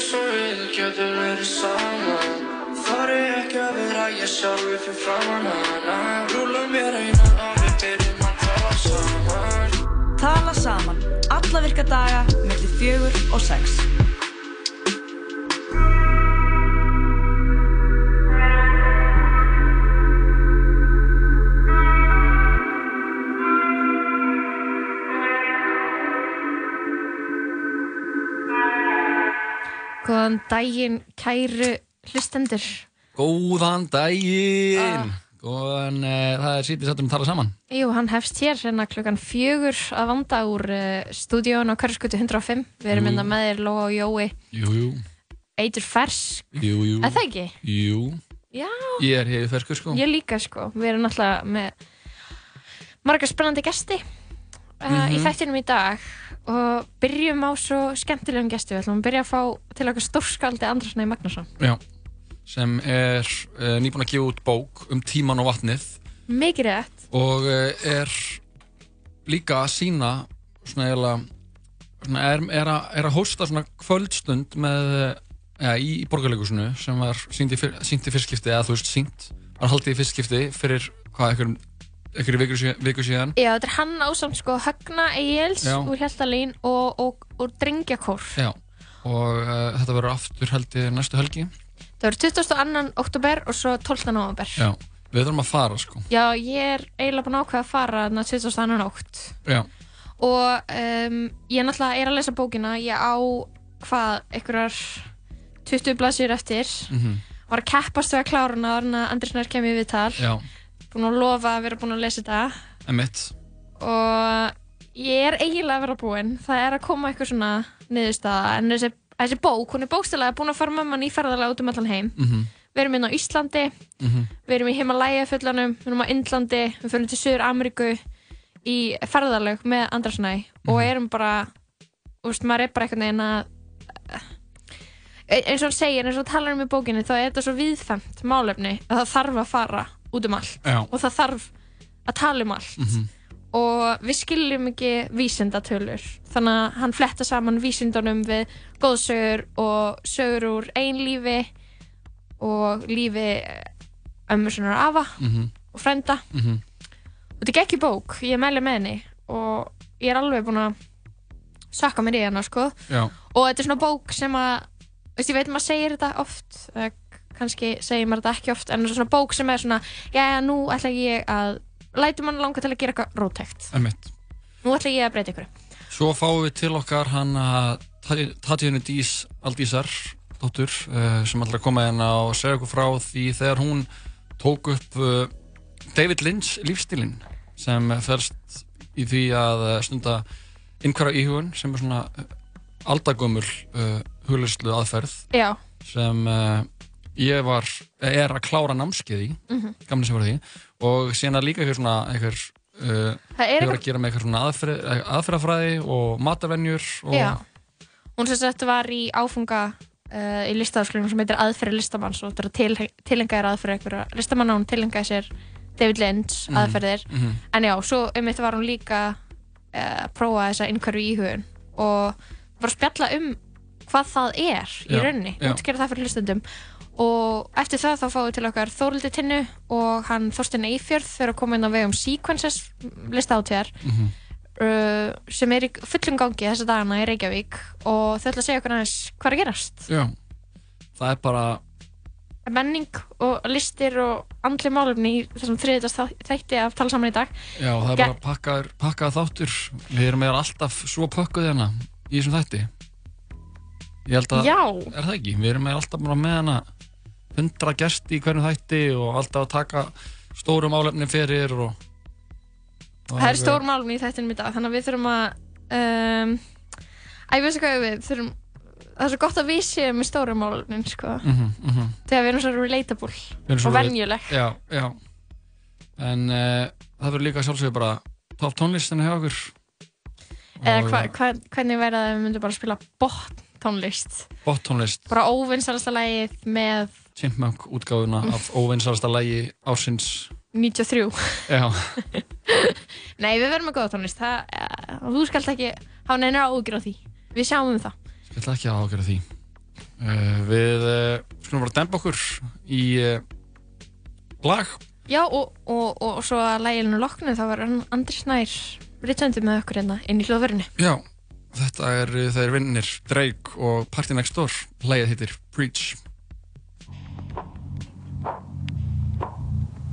eins og við getum verið saman Þar er ekki að vera ég sjálfur fyrir framann hana Rúla mér eina og við byrjum að tala saman Tala saman. Alla virka daga, mellir fjögur og sex. Góðan daginn, kæru hlustendur. Góðan daginn Ah. Góðan, uh, það er sýtið sattum að tala saman Jú, hann hefst hér hérna klukkan fjögur að vanda úr uh, stúdíón á Körskutu 105. Við erum Jú. mynda með þér, Lóa og Jói. Jú, jú, Eitur fersk. jú, jú Er það ekki? Jú, Já, ég er hefði ferskur sko ég líka sko. Við erum náttúrulega með marga spennandi gesti uh, í Mhm. þættinum í dag og byrjum á svo skemmtilegum gesti. Við ætlum að byrja að fá til okkar stórskaldi Andrasnæði Magnússon. Já, sem er uh, nýbúin að gefa út bók um tíman og vatnið Mikið rétt. og uh, er líka að sína svona eiginlega svona er, er, er að hósta svona kvöldstund með ja, í, borgarleikusinu sem var sínt í fyrstskipti eða þú veist sínt var haldið í fyrstskipti fyrir hvað, einhverjum einhverju viku, viku síðan Já, þetta er hann ásamt sko Högna Egils Já. úr Hjaltalín og, og, og Drengjakór. Já, og uh, þetta verður aftur held ég næstu helgi Það verður 22. oktober og svo 12. november. Já, við þurfum að fara sko Já, ég er eiginlega búin að ákveða að fara þarna 22. nótt. Já, Og um, ég náttúrulega er að lesa bókina, ég á hvað, einhverjar 20 blaðsjur eftir. mhm, Var að keppast við að klára hana en að Andris Nær kemur við tal. já, Búin að lofa að vera búin að lesa þetta. emitt og ég er eiginlega að vera búinn það er að koma eitthvað svona niðurstaða. En þessi, þessi bók, hún er bókstælega búin að fara með mann í ferðalega út um allan heim. Mhm, við erum inn á Íslandi, mhm, við erum í Himalaya fullanum, við erum á Indlandi. Við fyrir til Suður Ameríku í ferðaleg með Andrasnæ og erum bara, úrst, maður er bara einhvern veginn að e- eins og hann segir, eins og hann talar um í bókinni þá er þetta svo viðfemt málefni að það þarf að fara út um allt. Já, og það þarf að tala um allt. Mhm, og við skiljum ekki vísindatölur. Þannig að hann fletta saman vísindunum við góðsögur og sögur úr einlífi og lífi ömmu sinnar afa mhm, og frenda mhm. Og þetta er ekki bók, ég mæli með henni. Og ég er alveg búin að sakka mér í hana sko. Já, og þetta er svona bók sem að veist, ég veit maður segir þetta oft eða kannski segir maður þetta ekki oft en svona bók sem er svona já, nú ætla ég að lætur mann langa til að gera eitthvað rótækt emitt nú ætla ég að breyta ykkur Svo fáum við til okkar hann að Tatjana Dís Aldísar dóttur uh, sem ætlar að koma hérna og segja okkur frá því þegar hún tók upp uh, David Lynch lífstílinn sem fælst í því að uh, stunda innhverja íhugun sem er svona aldagömmul uh, huglislu aðferð já, sem uh, ég var, er að klára námskeið í, Mhm. gamlega sem var því og síðan líka eitthvað svona eitthvað uh, hefur eitthvað að gera með eitthvað svona aðferð, aðferðafræði og matavenjur og já. hún sem sagt var í áfunga uh, í listafaskólinu sem heitir aðferði listamanns og þetta er til, tilengaðir aðferði einhverja listamanna og hún tilengaði sér David Lynch Mhm. aðferðir Mhm. en já, svo um þetta var hún líka uh, að prófa þessa innhverju íhugun og bara spjalla um hvað það er í Já, rauninni, já. útskýra það fyrir hlustendum og eftir það þá fáum við til okkar Þórildi Tinnu og hann Þorstein Eifjörð fyrir að koma inn á vegum Sequences listáttíðar Mhm. uh, sem er í fullum gangi þessa dagana í Reykjavík. Og þau ætla að segja okkur aðeins hvað er að gerast. Já, það er bara menning og listir og andli málefni í þessum þriðitast þætti af tala saman í dag. Já, það er Ge- bara pakkaður, pakkaður þáttur. Við erum meðal alltaf svo pökkuð hérna í þessum þætti. Ég held að, Já, er það ekki? Við erum meðal alltaf bara með hana hundra gesti í hvernig þætti og alltaf að taka stóru málefni fyrir og, það er stór málefni í þættinum í dag þannig að við þurfum að um, að ég veist hvað við þurfum það er svo gott að við séum með stóru málefnin sko, mm -hmm, mm -hmm. þegar við erum svo relatable og venjuleg. Já, já. En uh, það verður líka sjálfsögur bara top tónlistina hjá okkur. Eða hva, hva, hvernig verða að við myndum bara spila bot tónlist Bot tónlist, bara óvinnsalasta lagið með Chipmunk útgáfuna af óvinnsalasta lægi ásins 93 Já, Nei, við verðum með góða tónlist uh, þú skalt ekki hafa neina ágjur á því við sjáum um það ætla ekki að ágjöra því Uh, við uh, skulum bara dempa okkur í uh, lag. Já, og, og, og, og svo að lægilinu loknu þá var Andri Snær ritsöndi með okkur hérna inn í hljóðverðinu. Já, þetta er þeir vinnir Drake og Party Next Door. Lægið heitir Preach.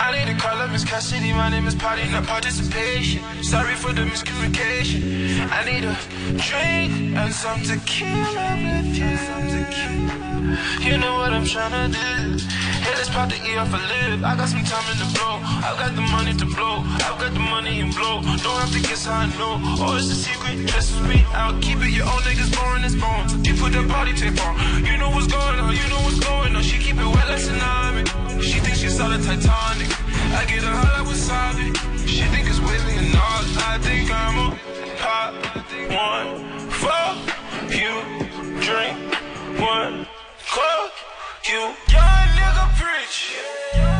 I need a call up Miss Cassidy. My name is Party, not participation. Sorry for the miscommunication. I need a drink and some tequila with you. You know what I'm tryna do. Hey, let's pop the E off a lip. I got some time in the blow. I've got the money to blow. I've got the money and blow. Don't have to guess how I know. Oh, it's a secret. Trust me. I'll keep it. Your own niggas boring as bones. You put that body tape on. You know what's going on. You know what's going on. She keep it wet like tsunami. She thinks she saw the Titanic. I get her hot like wasabi. She think it's Whitney and all. I think I'm a pop one for you. Drink one. Club you. Young nigga preach. Preach.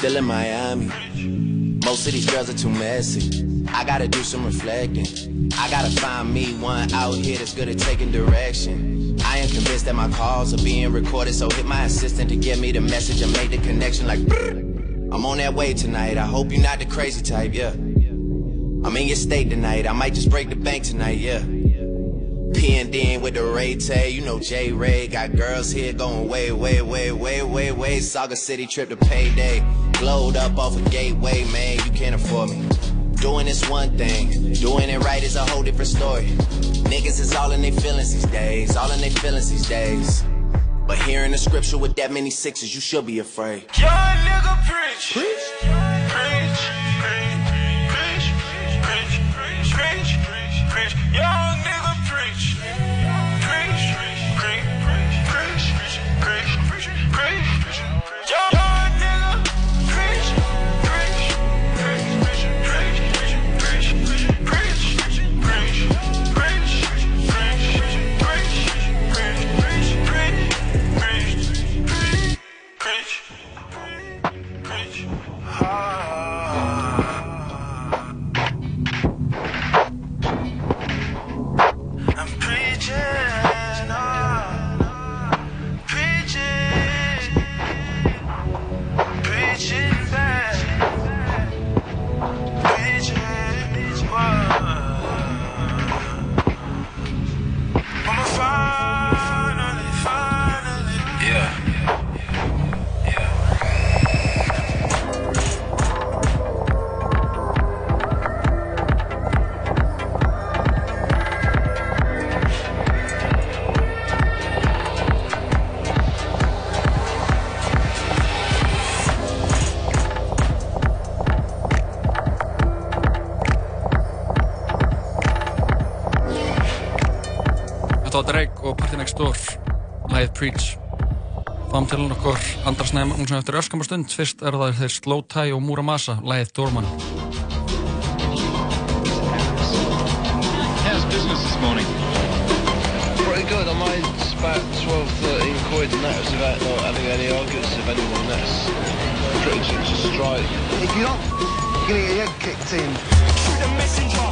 Still in Miami. Most of these girls are too messy. I gotta do some reflecting. I gotta find me one out here that's good at taking direction. I am convinced that my calls are being recorded, so hit my assistant to get me the message and make the connection like. I'm on that way tonight. I hope you're not the crazy type, yeah. I'm in your state tonight. I might just break the bank tonight, yeah. P&D with the Ray Tay, you know J Ray got girls here going way, way, way, way, way, way. Saga City trip to payday, glowed up off a gateway, man. You can't afford me. Doing this one thing, doing it right is a whole different story. Niggas is all in their feelings these days, all in their feelings these days. But hearing the scripture with that many sixes, you should be afraid. Young nigga. Preach. Preach. Drake og Party Next Door, lægið Preach. Fáum til okkur andra snæma, hún sem eftir öskamar stund. Fyrst er það þeir Slow Tie og Muramasa, lægið Dorman. How's business this morning? Pretty good. I made about 12, 13 quid and that was without not having any arguments with anyone. That's pretty just straight. If you're not, you're gonna get your head kicked in. Shoot the messenger,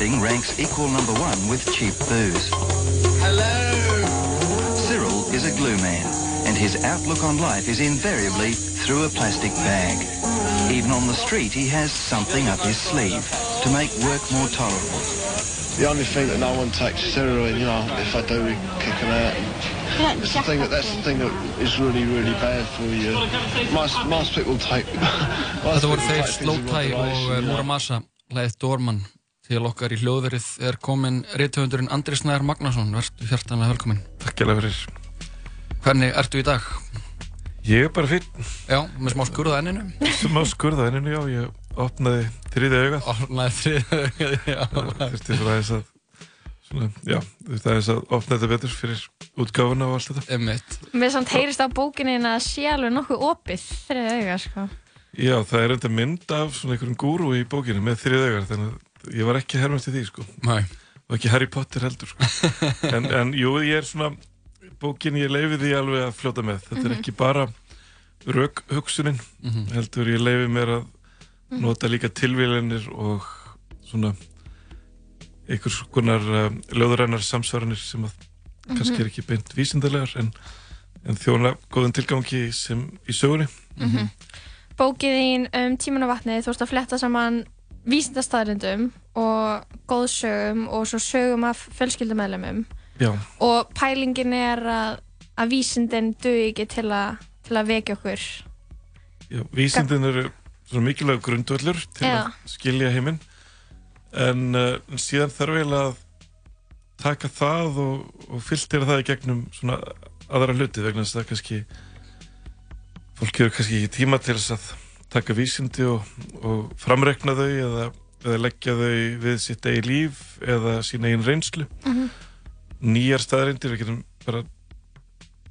glue ranks equal number one with cheap booze. Hello! Cyril is a glue man, and his outlook on life is invariably through a plastic bag. Even on the street, he has something up his sleeve to make work more tolerable. The only thing that no one takes is heroin, you know, if I do, we kick them out. That's the thing that that's the thing that is really, really bad for you. Most, most people take. most Þetta voru people þeir take things in Slowtie og moderation, uh, you know. Muramasa leið Dorman til okkar í hljóðverið er komin reythöfundurinn Andri Snæður Magnason. Verður hjartanlega velkomin Takk alveg fyrir. Hvernig ertu í dag? Ég er bara fín Já, með smá skurða enninu. Smá skurða enninu, já, ég opnaði þriðið augað. Opnaði þriðið augað, já. Þurfti svona aðeins að svona, já, þurfti aðeins að opna þetta betur fyrir útgáfuna og allt þetta. Emmitt Mér samt heyrist á bókinni að það sé alveg nokkuð opið þriðið auga, sko. Já, það er enda mynd af svona einhverjum gúru í bókinu með þriðið augar þannig að ég var ekki hermast í því, sko. Nei. Og ekki Harry Potter heldur, sko. En, en jú, ég er svona bókin ég leifi því alveg að fljóta með. Þetta er Mhm. ekki bara rauk hugsunin Mhm. heldur ég leifi mér að nota líka tilvílanir og svona einhvers konar uh, löðurænar samsvaranir sem að kannski er ekki beint vísindalegar en, en þjóna góðan tilgangi sem í sögunni. Mhm. Bókið þín um tíman og vatnið, þú veist að fletta saman vísindastæðrindum og góðsögum og svo sögum af fjölskyldumæðlumum og pælingin er að, að vísindin duði ekki til, a, til að vekja okkur. Já vísindin eru mikilvæg grundvöllur til Já. að skilja heiminn. En uh, síðan þarf eiginlega að taka það og, og filtera það í gegnum svona aðra hluti vegna þess að kannski fólk hefur kannski ekki tíma til þess að taka vísindi og, og framrekna þau eða, eða leggja þau við sitt eigi líf eða sín eigin reynslu Mhm. nýjar staðreindir við getum bara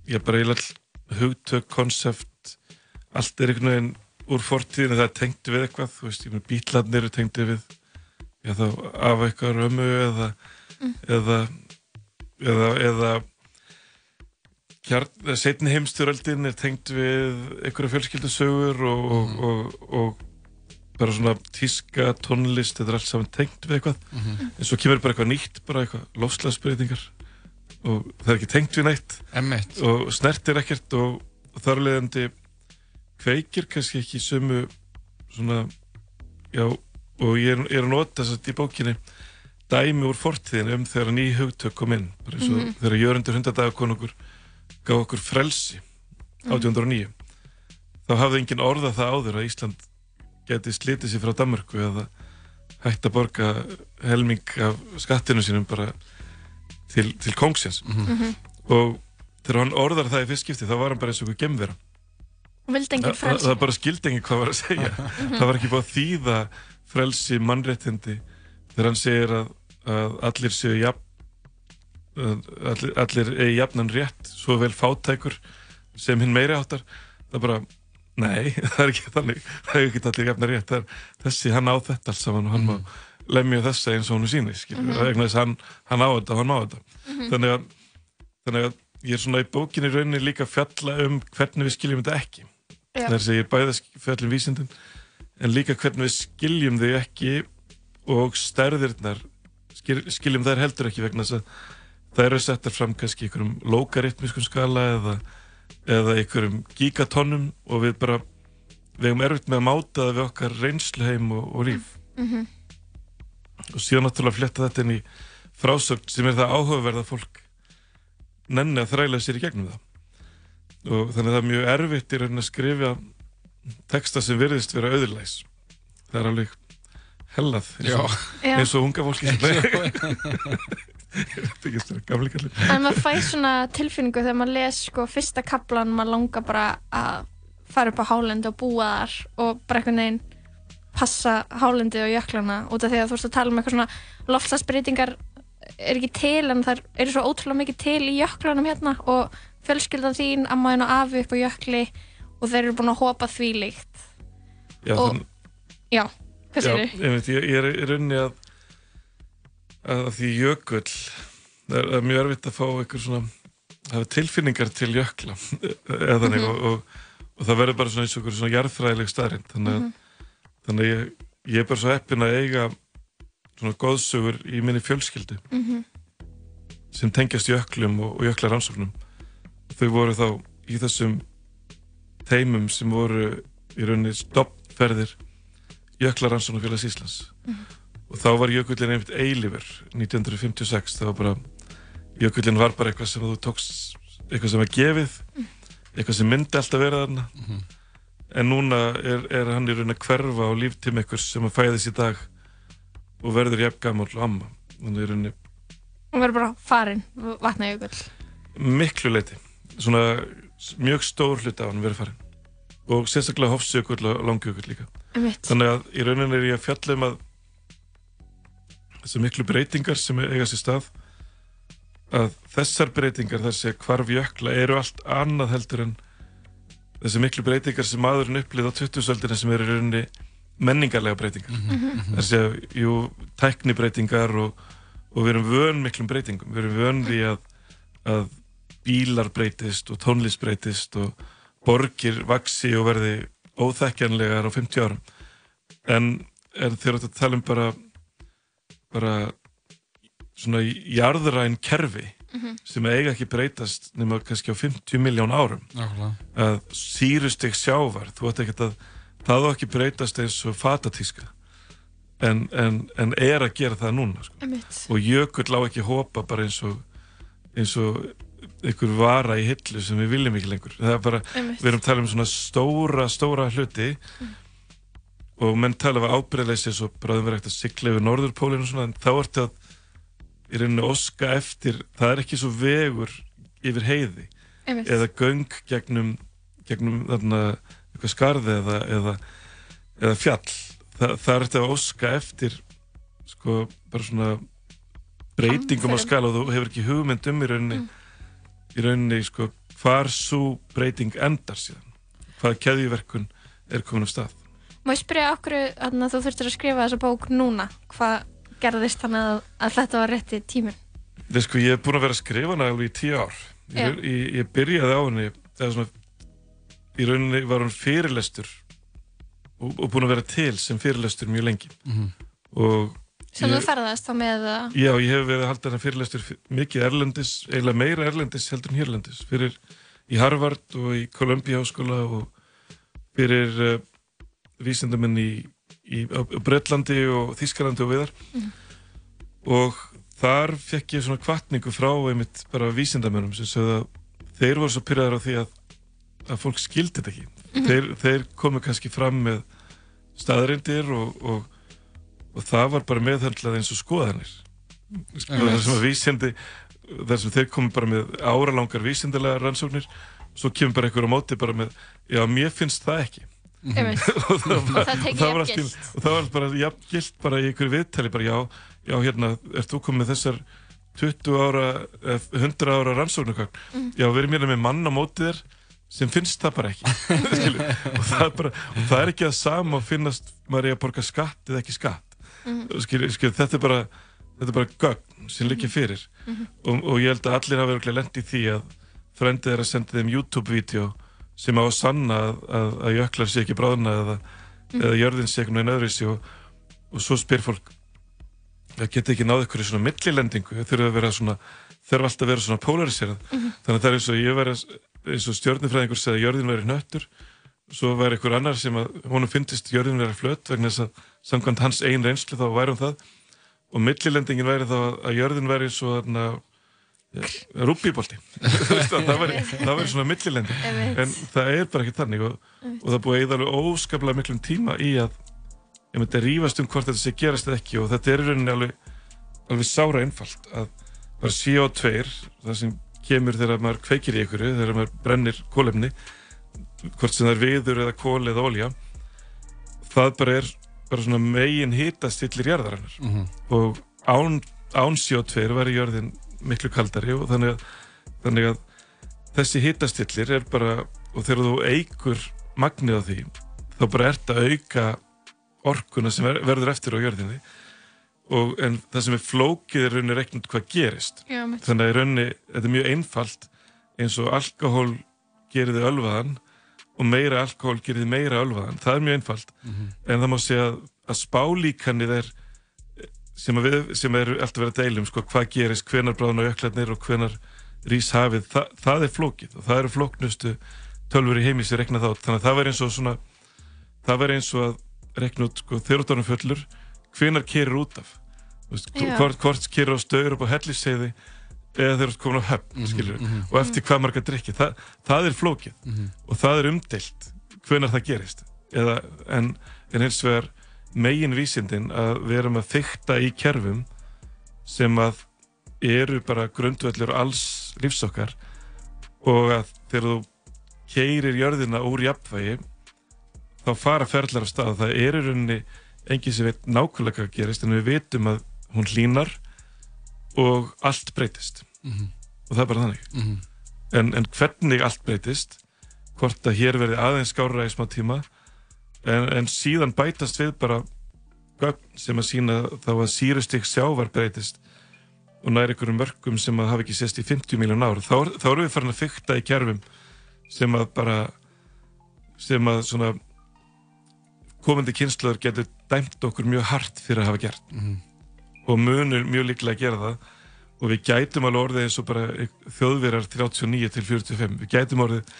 ég bara eiginlega hugtök, konsept allt er einhvern veginn úr fortíðinu það er tengt við eitthvað þú veist, ég með bítlarnir eru tengdi við já þá af eitthvað römu eða eða eða, eða kjarn, setni heimstyröldin er tengt við einhverja fjölskyldusögur og, og, og, og bara svona tíska, tónlist þetta er allt saman tengt við eitthvað Mhm. en svo kemur bara eitthvað nýtt, bara eitthvað lofslagsbreytingar og það er ekki tengt við neitt Einmitt. og snertir ekkert og, og þar leðandi kveikir kannski ekki sömu svona já, og ég er, er að nota þess að í bókinni dæmi úr fortíðin um þegar ný hugtök kom inn bara eins og Mhm. þegar Jörundur hundadaгаkonungur gaf okkur frelsi Mhm. 1809 þá hafði engin orða það áður að Ísland geti slitið sér frá Danmörku eða hægt að borga helming af skattinu sínum bara til, til kongsins Mhm. og þegar hann orðar það í fyrst skipti þá var hann bara eins og eitthvað gemvera og vildi enginn það, það, bara skildi enginn hvað var að segja Mhm. það var ekki búið að þýða frelsi mannréttindi þegar hann segir að, að allir séu jafn allir, allir eigi jafnan rétt svo vel fátækur sem hinn meiri áttar það er bara, nei, það er ekki þannig það er ekki allir jafnan rétt er, þessi hann á þetta alls saman og hann má lemja þessa eins og hún síni skilur, Mhm. mm -hmm. hann, hann á þetta og hann má þetta Mhm. þannig, að, þannig að ég er svona í bókinni rauninni líka að fjalla um hvernig við skiljum þetta ekki Já. þar sem ég er bæðið að fjalla um vísindin en líka hvernig við skiljum þau ekki og stærðirnar skil, skiljum þær heldur ekki vegna þess að það eru settar fram kannski einhverjum logaritmiskum skala eða, eða einhverjum gigatonnum og við bara við hefum erfitt með að máta það við okkar reynsluheim og, og líf. Mhm. og síðan náttúrulega fletta þetta inn í frásögn sem er það áhugaverð að fólk nenni að þræla sér í gegnum það. Og þannig að það er mjög erfitt í rauninni að skrifa texta sem virðist vera auðurlæs það er alveg hellað eins og, eins og unga fólki Er En maður fæ svona tilfinningu þegar maður les sko fyrsta kaplan, maður langar bara að fara upp á hálendi og búa þar og bara einhvern veginn passa hálendi og jöklana út af því að þú veist að tala um eitthvað svona loftslagsbreytingar er ekki til en það eru svo ótrúlega mikið til í jöklanum hérna og fjölskyldan þín, ammaðin og afi upp á jökli og þeir eru búin að hopa því líkt Já, Og- þann, Já, hvað ég, veit, ég, ég er í rauninni að, að því jökull það er, mjög erfitt að fá einhver svona tilfinningar til jökla eða þannig Mhm. og, og, og það verður bara svona eins og einhver svona jarðfræðileg staðrind þannig að, þannig að ég, ég er bara svo heppin að eiga svona góðsögur í minni fjölskyldu Mhm. sem tengjast jöklum og, og jöklaransóknum þau voru þá í þessum teimum sem voru í rauninni stoppferðir jöklaransóknarfélags Íslands. Og þá var jökullin einmitt eilífur 1956, það var bara jökullin var bara eitthvað sem þú tókst eitthvað sem var gefið eitthvað sem myndi alltaf vera þarna. En núna er, er hann í raun að hverfa á líftíma einhvers sem að fæðist í dag og verður jafn gammal og amma. Þannig í rauninni Hún verður bara farin, vatna jökull. Miklu leiti svona mjög stór hluti af hann verið farin og sérstaklega hofsjökull og langjökull líka. Einmitt. þannig að í rauninni er ég að fjalla um að þessar miklu breytingar sem eiga sér stað að þessar breytingar þessi hvarf jökla eru allt annað heldur en þessi miklu breytingar sem maðurinn upplýð á 20-öldina sem eru í rauninni menningarlega breytingar. Mhm. þessi að, jú, tæknibreytingar og, og við erum vön miklum breytingum. Við erum vön því að, að bílar breytist og tónlist breytist og borgir vaksi og verði óþekkjanlegar á 50 árum. En, en þegar þetta tala um bara bara svona jarðræn kerfi Mhm. sem eiga ekki breytast nema kannski á 50 miljón árum Nákvæmlega. að sírustig sjávar þú ætti ekkert að það á ekki breytast eins og fatatíska en, en, en er að gera það núna sko. Og jökull á ekki hópa bara eins og eins og einhver vara í hillu sem við viljum ekki lengur það er bara, Einmitt. við erum að tala um svona stóra, stóra hluti og menn tala um ábreyðleysi svo bráðum verið ekkert að sigla yfir norðurpólinu og svona, en þá ertu að í rauninni óska eftir það er ekki svo vegur yfir heiði. Einmitt. eða göng gegnum, gegnum þarna, eitthvað skarði eða, eða, eða fjall. Þa, það er þetta að óska eftir sko bara svona breytingum á skala og þú hefur ekki hugmynd um í rauninni í rauninni sko hvar svo breyting endar síðan? Hvaða keðjuverkun er komin af stað Má ég spyrja okkur að þú þurftir að skrifa þessa bók núna hvað gerðist þannig að, að þetta var rétti tíminn Þeir sko, ég hef búin að vera að skrifa hana alveg í tíu ár. Ég, ég, ég byrjaði á henni, eða svona, í rauninni var hún fyrirlestur og, og búin að vera til sem fyrirlestur mjög lengi. Mhm. Og sem þú ferðast þá með að já, ég hef verið að halda henni fyrirlestur mikið erlendis, eiginlega meira erlendis heldur en hérlendis. Fyrir í Harvard og í Columbia háskóla og fyrir vísindamenn í, í Bretlandi og Þískalandi og viðar. Og þar fekk ég svona kvartningu frá einmitt bara vísindamennum sem sögðu að þeir voru svo pyrraðar á því að, að fólk skildi þetta ekki. Mhm. þeir, þeir komu kannski fram með staðarindir og, og, og það var bara meðhöndlað eins og skoðanir. Sko, þar sem að vísindi þar sem þeir komu bara með áralangar vísindilega rannsóknir svo kemur bara einhver á móti bara með já, mér finnst það ekki það, tekið var jafn allt í- gilt. og það var bara jafn gilt bara í einhverju viðtali bara já, já hérna, ert þú komið þessar 20 ára, eh, 100 ára rannsóknarkvæm, Mhm. já við erum hérna með mann á móti þér sem finnst það bara ekki og, það bara, og það er ekki að sama að finnast maður er að borga skatt eða ekki skatt Mhm. skilur, skilur, þetta er bara þetta er bara gögn sem liggja fyrir Mhm. og, og ég held að allir hafa verið lent í því að frendið er að senda þeim YouTube-vídeó sem á að sanna að, að, að jöklar sé ekki bráðna eða, eða jörðin sé einhvern veginn öðruvísi og, og svo spyr fólk það geti ekki náð ykkur í svona millilendingu? Þau þurfa að vera svona þurfa alltaf að vera svona polariserað þannig að það er eins og ég væri eins og stjórnufræðingur segði að jörðin væri hnöttur svo væri ykkur annar sem að honum fyndist jörðin vera flött vegna þess að samkvæmt hans einn reynslu þá væri hún það. Og millilendingin væri þá að jörðin væri svo þarna rúbíbolti það væri svona millilendi. En það er bara ekki þannig og, og það búið að eða alveg óskaplega miklum tíma í að ég myndi að rífast um hvort þetta sé gerast eða ekki og þetta er í rauninni alveg, alveg sára einfalt að bara CO2 það sem kemur þegar maður kveikir í einhverju þegar maður brennir kólefni hvort sem það er viður eða kól eða olja það bara er bara svona megin hitastillir jarðarinnar. Mhm. og án, án CO2 væri jörðin miklu kaldari og þannig að, þannig að þessi hitastillir er bara og þegar þú eigur magnið á því þá bara ert að auka orkuna sem ver, verður eftir á jörðinni. Og en það sem er flókið er rauninni reiknum hvað gerist. Já, þannig að í rauninni þetta er mjög einfalt eins og alkohól gerir þið ölvaðan og meira alkohól gerir þið meira ölvaðan. Það er mjög einfalt. En það má segja að spálíkanið er sem, við, sem er alltaf verið að deilum sko, hvað gerist, hvenar bráðna jöklarnir og hvenar rís hafið, Þa, það er flókið og það eru flóknustu tölfur í heimi sem rekna þá, þannig að það verður eins og svona það verður eins og að rekna út sko, árum fullur, hvenar kerir út af? Þú veist, hvort, hvort kerir á stöður upp á helliseiði eða þeir eru komin á höfn mm og eftir hvað marga drikki það, það er flókið og það er umdeilt hvenar það gerist. Eða, en, en hins vegar megin vísindin að við erum að þykta í kerfum sem að eru bara grundvöllur alls lífsokkar og að þegar þú keirir jörðina úr jafnvægi þá fara ferlar af stað. Það er í rauninni enginn sem veit nákvæmlega hvað gerist en við vitum að hún hlínar og allt breytist. Og það er bara þannig. Mhm. en, en hvernig allt breytist hvort að hér verði aðeins skárra í smá tíma en, en síðan bætast við bara gögn sem að sína þá að sírustík sjávar breytist og nær einhverjum mörgum sem að hafa ekki sést í 50 miljón ár. Þá, þá erum við farin að fykta í kerfum sem að bara sem að svona komandi kynsluður getur dæmt okkur mjög hart fyrir að hafa gert. Og munur mjög líklega að gera það. Og við gætum alveg orðið eins og bara þjóðverjar 39 til 45 við gætum orðið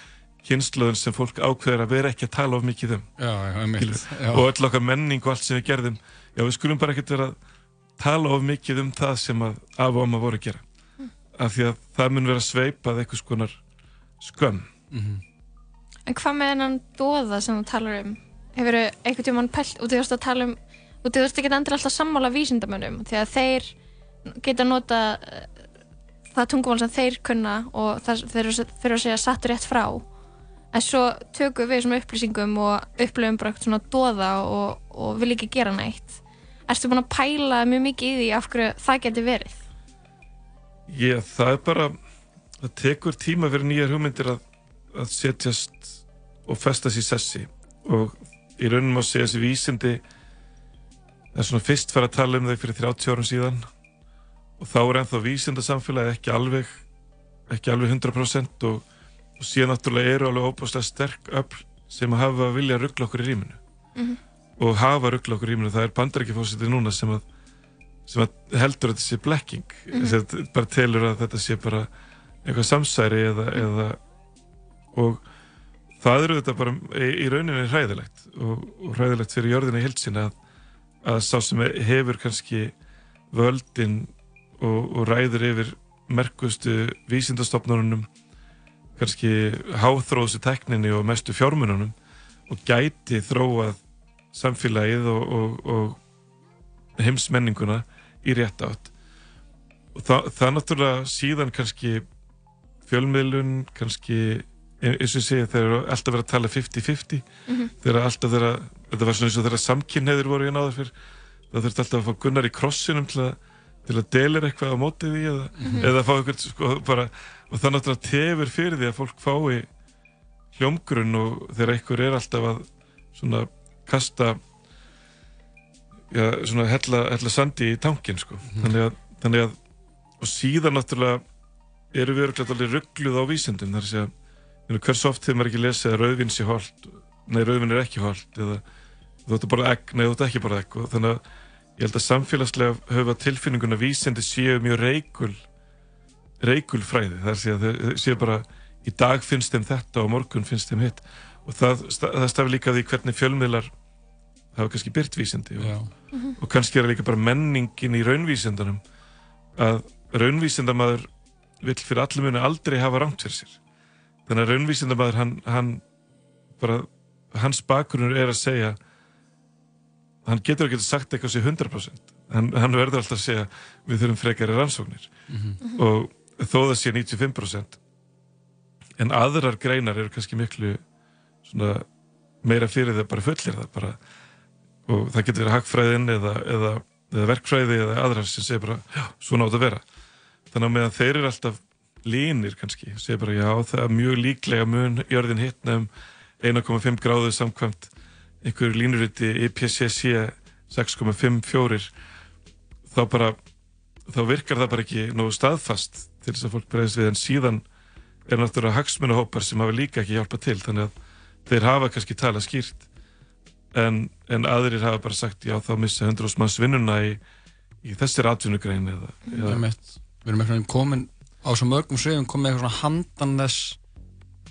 kynsluðun sem fólk ákveður að vera ekki að tala of mikið um. Já, já. Já. og öll okkar menning og allt sem við gerðum. Já við skulum bara ekkert vera að tala of mikið um það sem að af og amma voru að gera. Af því að það mun vera sveipað eitthvað skonar skömm. En hvað með hennan dóða sem þú talar um? Hefur einhvern tímann pælt, og þú veist að tala um og þú veist ekki endur alltaf sammála vísindamönnum? Því að þeir geta nota eh, það tungumál sem þeir kunna og þeir fyrir að segja satt rétt frá en svo tökum við þessum upplýsingum og upplifum bara eitthvað svona dóða og, og vil ekki gera neitt. Ertu búin að pæla mjög mikið í því af hverju það geti verið? ég, það er bara það tekur tíma fyrir nýjar hugmyndir að, að setjast og festast í sessi. Og í raunum að segja þessi vísindi það er svona fyrst fara að tala um þau fyrir 30 árum síðan. Og þá er ennþá vísindasamfélagi ekki alveg ekki alveg 100% og, og síðan náttúrulega eru alveg óbúslega sterk öfl sem hafa vilja að ruggla okkur í rýminu Mhm. og hafa ruggla okkur í rýminu það er bandarækjafósitið núna sem að sem að heldur að þetta sé blekking. Sem að bara telur að þetta sé bara eitthvað samsæri eða, eða og það eru þetta bara í, í rauninni hræðilegt og, og hræðilegt fyrir jörðina í hildsina að, að sá sem hefur kannski völdin og, og ræður yfir merkustu vísindastofnunum kannski háþróðsu tekninni og mestu fjármununum og gæti þróað samfélagið og, og, og heimsmenninguna í rétt átt og það, það náttúrulega síðan kannski fjölmiðlun kannski eins og ég segi þeir eru alltaf verið að tala 50-50 Mhm. þegar alltaf þeirra þetta var svona eins og þeirra samkynneður voru í náður fyrr það þurfti alltaf að fá Gunnar í krossinum til að, til að delir eitthvað á mótið því eða, Mhm. eða fá eitthvað sko, bara, og það náttúrulega tefur fyrir því að fólk fái hljómgrunn og þegar einhver er alltaf að svona kasta já, svona hella, hella sandi í tankin sko. þannig, að, þannig að og síðan náttúrulega eru við örglætt alveg ruggluð á vísindum. Þar að you know, hvers oft hefur maður ekki lesið að rauðvinn sé holt? Nei, rauðvinn er ekki holt eða þú ætti bara egg, nei, þú ætti ekki bara egg. Og þannig að ég held að samfélagslega höfa tilfinninguna að vísindi séu mjög reikul reikul fræði, það er að þau séu bara í dag finnst þeim þetta og morgun finnst þeim hitt. Og það, það stafi líka því hvernig fjölmiðlar hafa kannski byrt vísindi og, og kannski er líka bara menningin í raunvísindunum að raunvísindamaður vill fyrir allir muni aldrei hafa rangt fyrir sér. Þannig að raunvísindamaður hann, hann bara, hans bakgrunur er að segja hann getur ekki sagt eitthvað sér 100% hann, hann verður alltaf að segja við þurfum frekari rannsóknir. Mhm. og þó það sé 95% en aðrar greinar eru kannski miklu svona meira fyrir það bara fullir það bara og það getur verið hagfræðin eða, eða, eða verkfræði eða aðrar sem segir bara já, svona átt að vera. Þannig að meðan þeir eru alltaf línir kannski, segir bara já, það er mjög líklega mun jörðin hittna um 1,5 gráðu samkvæmt einhverju línuriti IPCC 6,54 þá bara þá virkar það bara ekki nógu staðfast til þess að fólk breyðist við en síðan er náttúrulega hagsmunahópar sem hafa líka ekki hjálpað til þannig að þeir hafa kannski talað skýrt en, en aðrir hafa bara sagt já þá missa 100 manns vinnuna í, í þessir atvinnugrein eða, er mitt. Við erum eitthvað komin á svo mörgum sögum komin eitthvað svona handan þess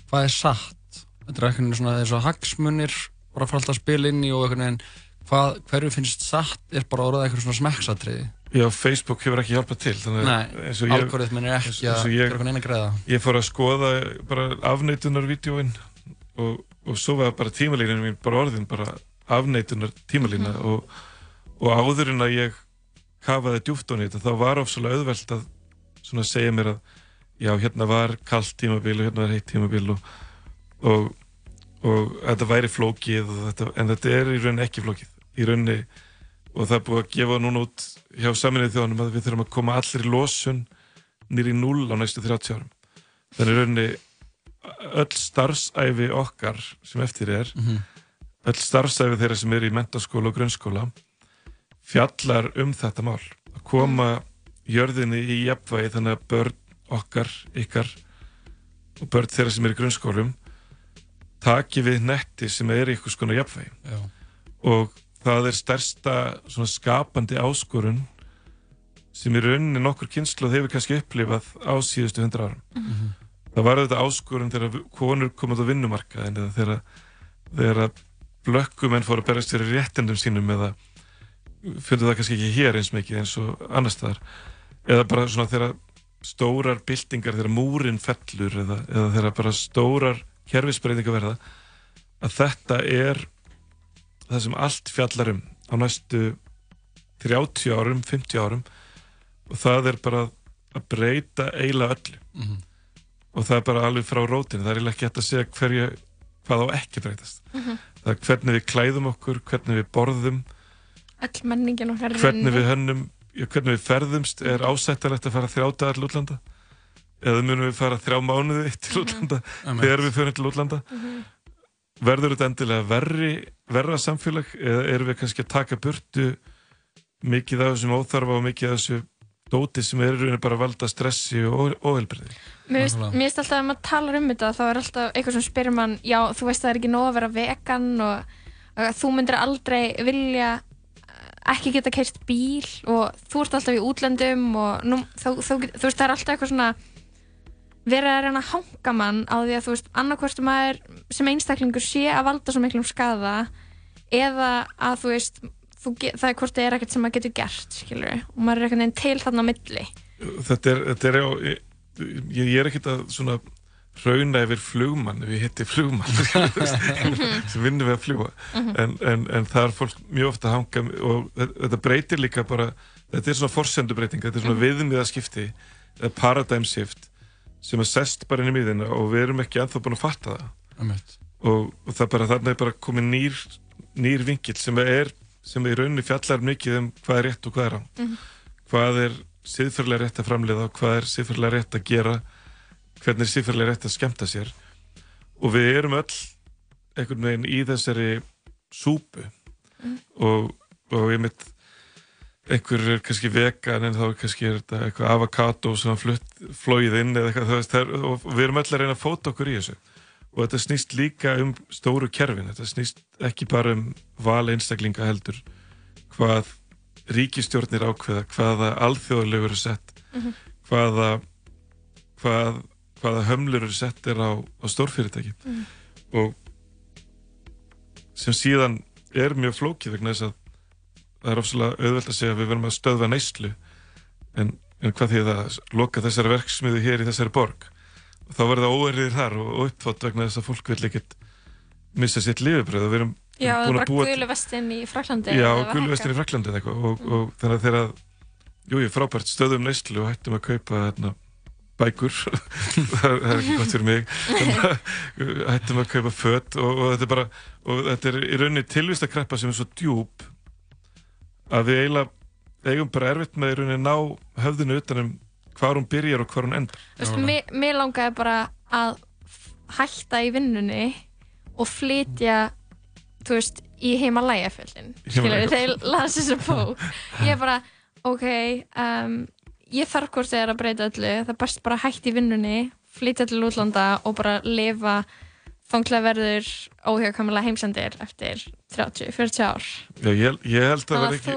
hvað er satt. Þetta er eitthvað svona þess að hagsmunir bara fara alltaf að spila inn í og eitthvað en hvað, hverju finnst satt er bara orðað eitthvað svona smekksatriði. Já, Facebook hefur ekki hjálpað til Nei, algoritminn er ekki að gera neina greiða. Ég fór að skoða bara afneitunarvídeóin og, og svo var bara tímalínin mín bara orðin bara afneitunar tímalína og, og áður en að ég kafaði djúft á þetta þá var ofsalega auðvelt að svona segja mér að já, hérna var kallt tímabil og hérna var heitt tímabil og, og, og þetta væri flókið þetta, en þetta er í rauninni ekki flókið í rauninni og það er búið að gefa núna út hjá saminnið þjóðanum að við þurfum að koma allir losun nýri núl á næstu 30 árum þannig rauninni öll starfsæfi okkar sem eftir er Mhm. öll starfsæfi þeirra sem eru í mentaskóla og grunnskóla fjallar um þetta mál að koma jörðinni í jafnvægi þannig að börn okkar, ykkar og börn þeirra sem eru í grunnskólum taki við netti sem er í ykkur skona jafnvægi Já. og það er stærsta skapandi áskorun sem í rauninni nokkur kynslu hefur kannski upplifað á síðustu hundra árum Mhm. það var þetta áskorun þegar konur komað á vinnumarkaðin eða þegar, þegar blökkumenn fóru að berast fyrir réttindum sínum eða fyrir það kannski ekki hér eins mikið eins og annar staðar eða bara svona þegar stórar byltingar þegar múrin fellur eða, eða þegar bara stórar kerfisbreytingar verða að þetta er það sem allt fjallar um á næstu 30 árum, 50 árum og það er bara að breyta eiginlega öllu. Mhm. og það er bara alveg frá rótinu. Það er ekki hægt að segja hverju hvað á ekki breytast. Mhm. það er hvernig við klæðum okkur, hvernig við borðum Öll menningin okkar er hvernig við hönnum hvernig við ferðumst, er ásættalegt að fara þrjá dagar til útlanda? Eða munum við fara þrjá mánuði til útlanda Einmitt. þegar við förum til útlanda verður þetta endilega verri verra samfélag eða erum við kannski að taka burtu mikið af þessum óþarfa og mikið af þessu dóti sem er bara að valda stressi og óheilbriði Mér finnst alltaf að maður talar um þetta þá er alltaf eitthvað sem spyrir mann já, þú veist það er ekki nóg að vera vegan og, þú myndir aldrei vilja eh, ekki geta keirt bíl og þú ert alltaf í útlöndum og nú, þú, þú, þú veist það er alltaf eitthvað svona verið að reyna að hanga mann á því að þú veist annarkvæmstu maður sem einstaklingur sé að valda svo miklum skada eða að þú veist þú, það er hvort það er ekkert sem maður getur gert skilur og maður er einhvern veginn til þarna á milli. Þetta er, þetta er á, ég, ég er ekkert að svona rauna yfir flugmann ef ég hitti flugmann sem vinnur við að fljúa Mhm. en, en, en það er fólk mjög ofta að hanga og þetta breytir líka bara þetta er svona forsendubreiting, þetta er svona viðmiðaskipti eða paradigm shift sem er sest bara inn í miðina og við erum ekki ennþá búin að fatta það. Og, og það bara þarna er bara komið nýr nýr vinkill sem er sem í rauninni fjallar mikið um hvað er rétt og hvað er rangt. Mhm. hvað er siðferðilega rétt að framleiða og hvað er siðferðilega rétt að gera hvernig er siðferðilega rétt að skemmta sér. Og við erum öll einhvern veginn í þessari súpu. Og, og ég mitt einhver er kannski vegan en þá er kannski er þetta eitthvað avokado sem hann flóið inn eða eitthvað, veist, er, og við erum öll að reyna að fóta okkur í þessu og þetta snýst líka um stóru kerfin, þetta snýst ekki bara um val einstaklinga heldur hvað ríkistjórnir ákveða, hvaða alþjóðlegur er sett, Mhm. hvaða hvað, hvaða hömlur eru settir á, á stórfyrirtæki Mhm. og sem síðan er mjög flókið vegna þess að það er ofsalega auðvelt að segja að við verðum að stöðva neyslu en, en hvað því að loka þessari verksmiðu hér í þessari borg. Og þá verða óerðir þar og, og uppþátt vegna þess að fólk vil ekkert missa sitt lifibröð og við erum Já, það er bara að búa gulu vestin í Fraklandi Já, gulu vestin í Fraklandi eða eitthvað. Og, og þannig að þegar jú, ég frábært stöðum neyslu og hættum að kaupa hérna, bækur. Það er það ekki gott fyrir mig. Að hættum að kaupa fött og, og þetta er bara og þetta er í rauninni tilvistakreppa sem er svo djúb að við eiginlega eigum bara erfitt með að ná höfðinu utanum hvar hún byrjar og hvar hún endar Þú veist, mér, mér langaði bara að hætta í vinnunni og flytja, þú veist, í heimalægafjöldin. Skilur, Himalaya. þegar las þessa bók. Ég er bara, ok, um, ég þarf hvort þegar að breyta öllu. Það er best bara að hætta í vinnunni, flytja til útlanda og bara lifa þanglega verður óhjákvæmulega heimsendir eftir 30-40 ár. Já, ég, ég held að að ekki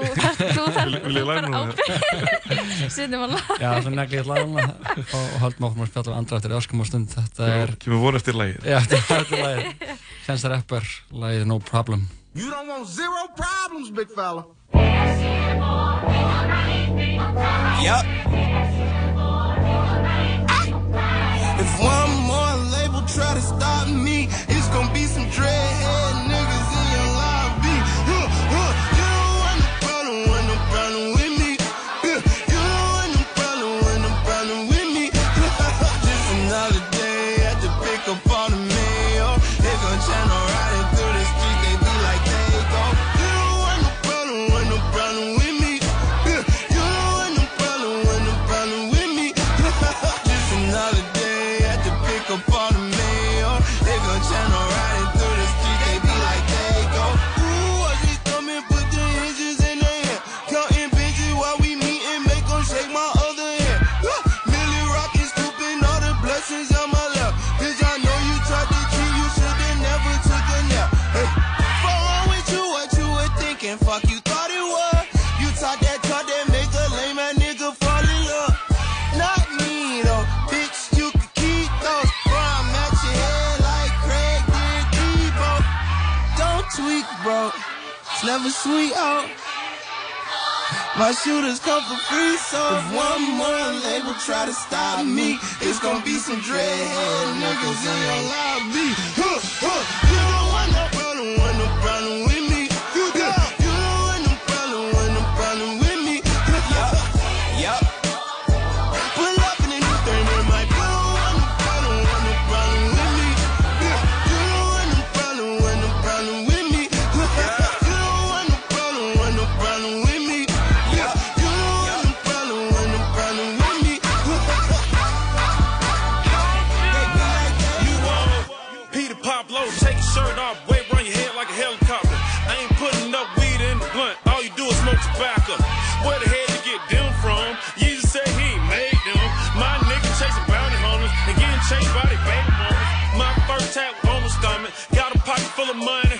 þú þarf- það? Sittum að laga. Já, svo negli ég laguna og, og höldum áfram að spjalla um andra eftir öskum og stund. Þetta er... Kemur von eftir lagið. Já, þetta er eftir lagið. The Rapper, lagið No Problem. You don't want zero problems, big fella. Yup. If one try to stop me, it's gonna be some dreadhead bro. It's never sweet out. My shooters come for free, so if one more label try to stop me, it's gonna be some dreadhead niggas in your lobby. Huh, huh. You don't want no problem, want no problem smoke. Where the hell you get them from? You just say he made them. My nigga chasing bounty hunters and getting chased by their baby mamas. My first tap on my stomach, got a pocket full of money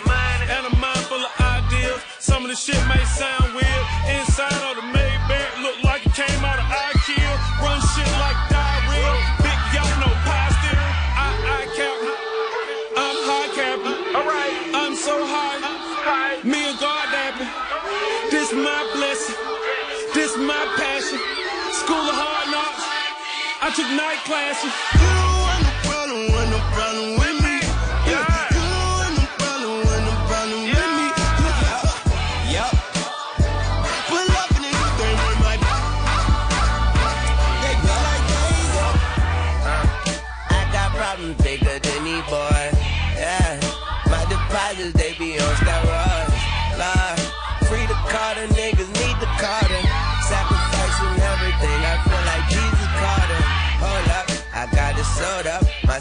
and a mind full of ideas. Some of the shit may sound weird. Inside Electric Night Classes.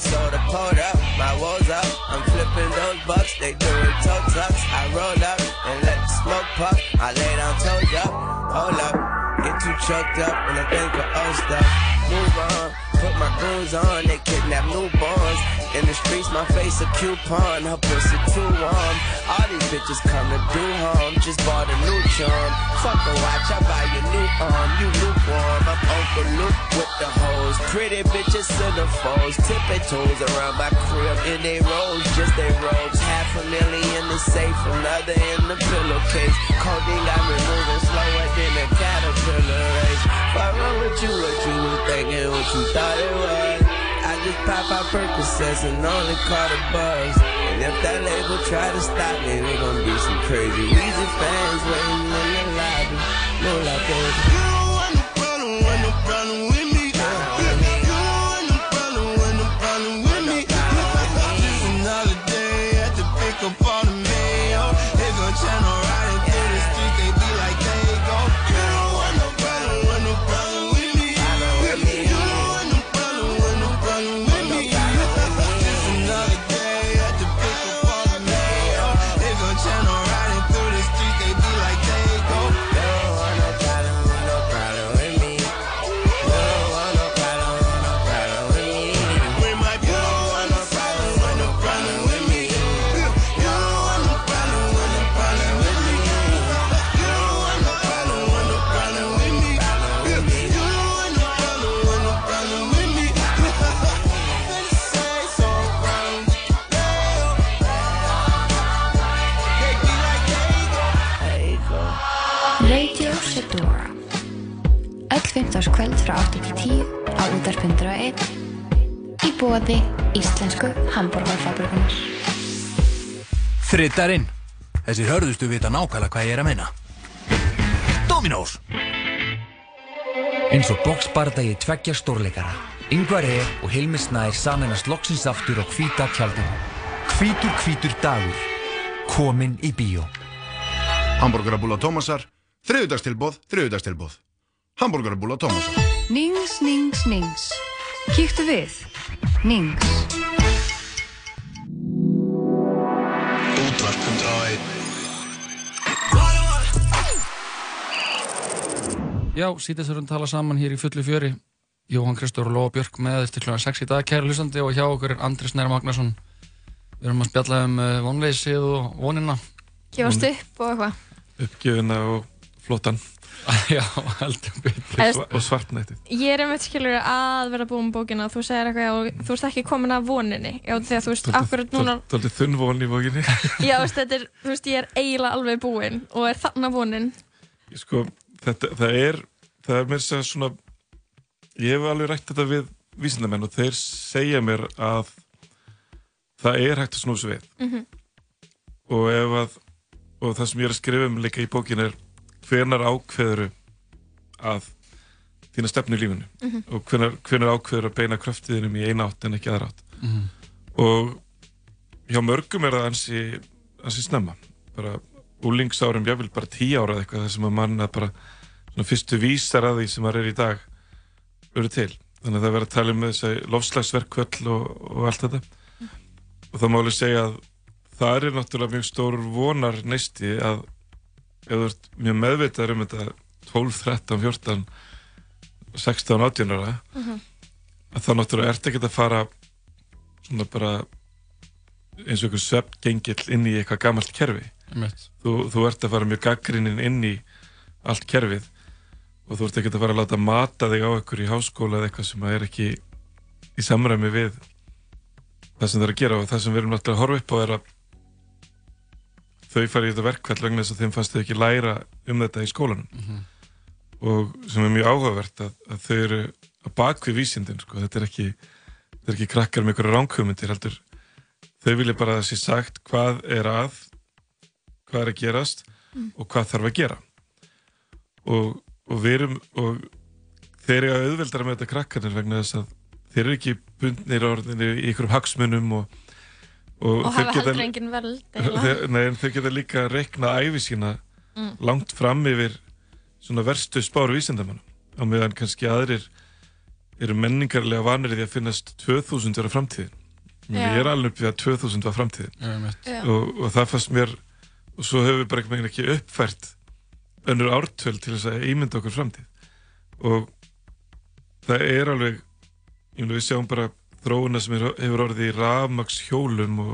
My soda pulled up, my woes up. I'm flipping those bucks, they doing toe tucks. I roll up and let the smoke puff. I lay down, told up, hold up. Get too choked up when I think of old stuff. Move on, put my goons on, they kidnap newborns. In the streets, my face a coupon, her pussy too warm. All these bitches come to do harm, just bought a new charm. Fuck a watch, I buy you new arm, you lukewarm. I'm Uncle with the hoes, pretty bitches centerfolds, tipping toes around my crib in they rolls, just they robes. Half a million is safe, another in the pillowcase. Codeine got me moving slower than a caterpillar race. What wrong with you? What you was thinking? What you thought it was? I just pop out Percocets and only caught a buzz. And if that label try to stop me, they gon' be some crazy Weezy fans waiting in the lobby. No like baby. You want want with me. Öll 15. kvöld frá 8 til 10 á útarpundur og 1 í bóði Íslensku Hamburgerfabrikunar Þrittarinn. Þessir hörðustu vita nákvæmlega hvað ég er að meina. Dominós. Eins og boxbardagi tveggja stórleikara. Yngvar E. og Hilmi Snær saminast loksins aftur á hvíta tjaldinu. Hvítur hvítur dagur. Komin í bíó. Hamburgerabúla Tómasar, þriðudagstilbóð, þriðudagstilbóð. Hamburgerabúla Tómasar. Nings, nings, nings. Kíktu við. Nings. Já, sítið þurfum að tala saman hér í fullu fjöri. Jóhann Kristór og Lóa Björk með eftir kl. 6 í dag, kæra hlustandi og hjá okkur er Andris Næra Magnason Við erum að spjalla um uh, vonleysið og vonina. Gefast upp og eitthvað. Uppgjöfina og flottan. Já, heldur betur. Og svartnættið. Ég er einmitt skilur að vera búin bókina og þú segir eitthvað og þú ert ekki komin að voninni Já, þegar þú veist, akkurat núna Daldið þunn von í bókinni. Já, veist, þetta er, þú veist, ég er eiginlega alveg búin og er þarna vonin sko, þetta, það er það er mér sem svona ég hef alveg rætt þetta við vísindamenn og þeir segja mér að það er hægt að snúsa við Mhm. og ef að og það sem ég er að skrifa um líka í bókin er hvenar ákveður að þína stefnu í lífinu? Mhm. og hvenar, hvenar ákveður að beina kraftiðinum í eina átt en ekki aðra átt? Mhm. og hjá mörgum er það ansi, ansi snemma. Bara úlingsárum, jáfnvel bara tíu ára eða eitthvað þar sem að mann að bara svona fyrstu vísar að því sem maður er í dag eru til. Þannig að það er verið að tala um þessi lofslagsverkvöll og, og allt þetta. Og það má alveg segja að það er náttúrulega mjög stór vonar neisti að ef þú ert mjög meðvitaður um þetta 12, 13, 14 16, 18 ára Mhm. að þá náttúrulega ert ekki að fara svona bara eins og einhver svefngengill inn í eitthvað gamalt kerfi. Þú, þú ert að fara mjög gaggrinnin inn í allt kerfið og þú ert ekki að fara að láta mata þig á einhver í háskóla eða eitthvað sem er ekki í samræmi við það sem það er að gera. Og það sem við erum náttúrulega að horfa upp á er að þau fara í þetta verkvall vegna þess að þeim fannst þau ekki læra um þetta í skólanum Mhm. og sem er mjög áhugavert að, að þau eru að bakvið vísindin sko. þetta er ekki, þetta er ekki krakkar með einhverja ránkhumundir heldur þau vilja bara að það sé sagt hvað er að hvað er að gerast Mm. og hvað þarf að gera og, og við erum og þeir eru að auðveldara með þetta krakkarnir vegna þess að þeir eru ekki bundnir orðinni í einhverjum hagsmunum og, og, og þeir hafa heldur engin veld eiginlega. þeir, nei, en þau geta líka reikna æfi sína Mm. langt fram yfir svona verstu spáru vísindamannum á meðan kannski aðrir eru menningarlega vanir því að finnast 2000 vera framtíðin. Ég er alveg upp við að 2000 var framtíðin. Og, og það fannst mér og svo höfum við bara veginn ekki uppfært önnur ártöl til þess að ímynda okkur framtíð. Og það er alveg ég meina við sjáum bara þróuna sem er, hefur orðið í rafmaks hjólum og,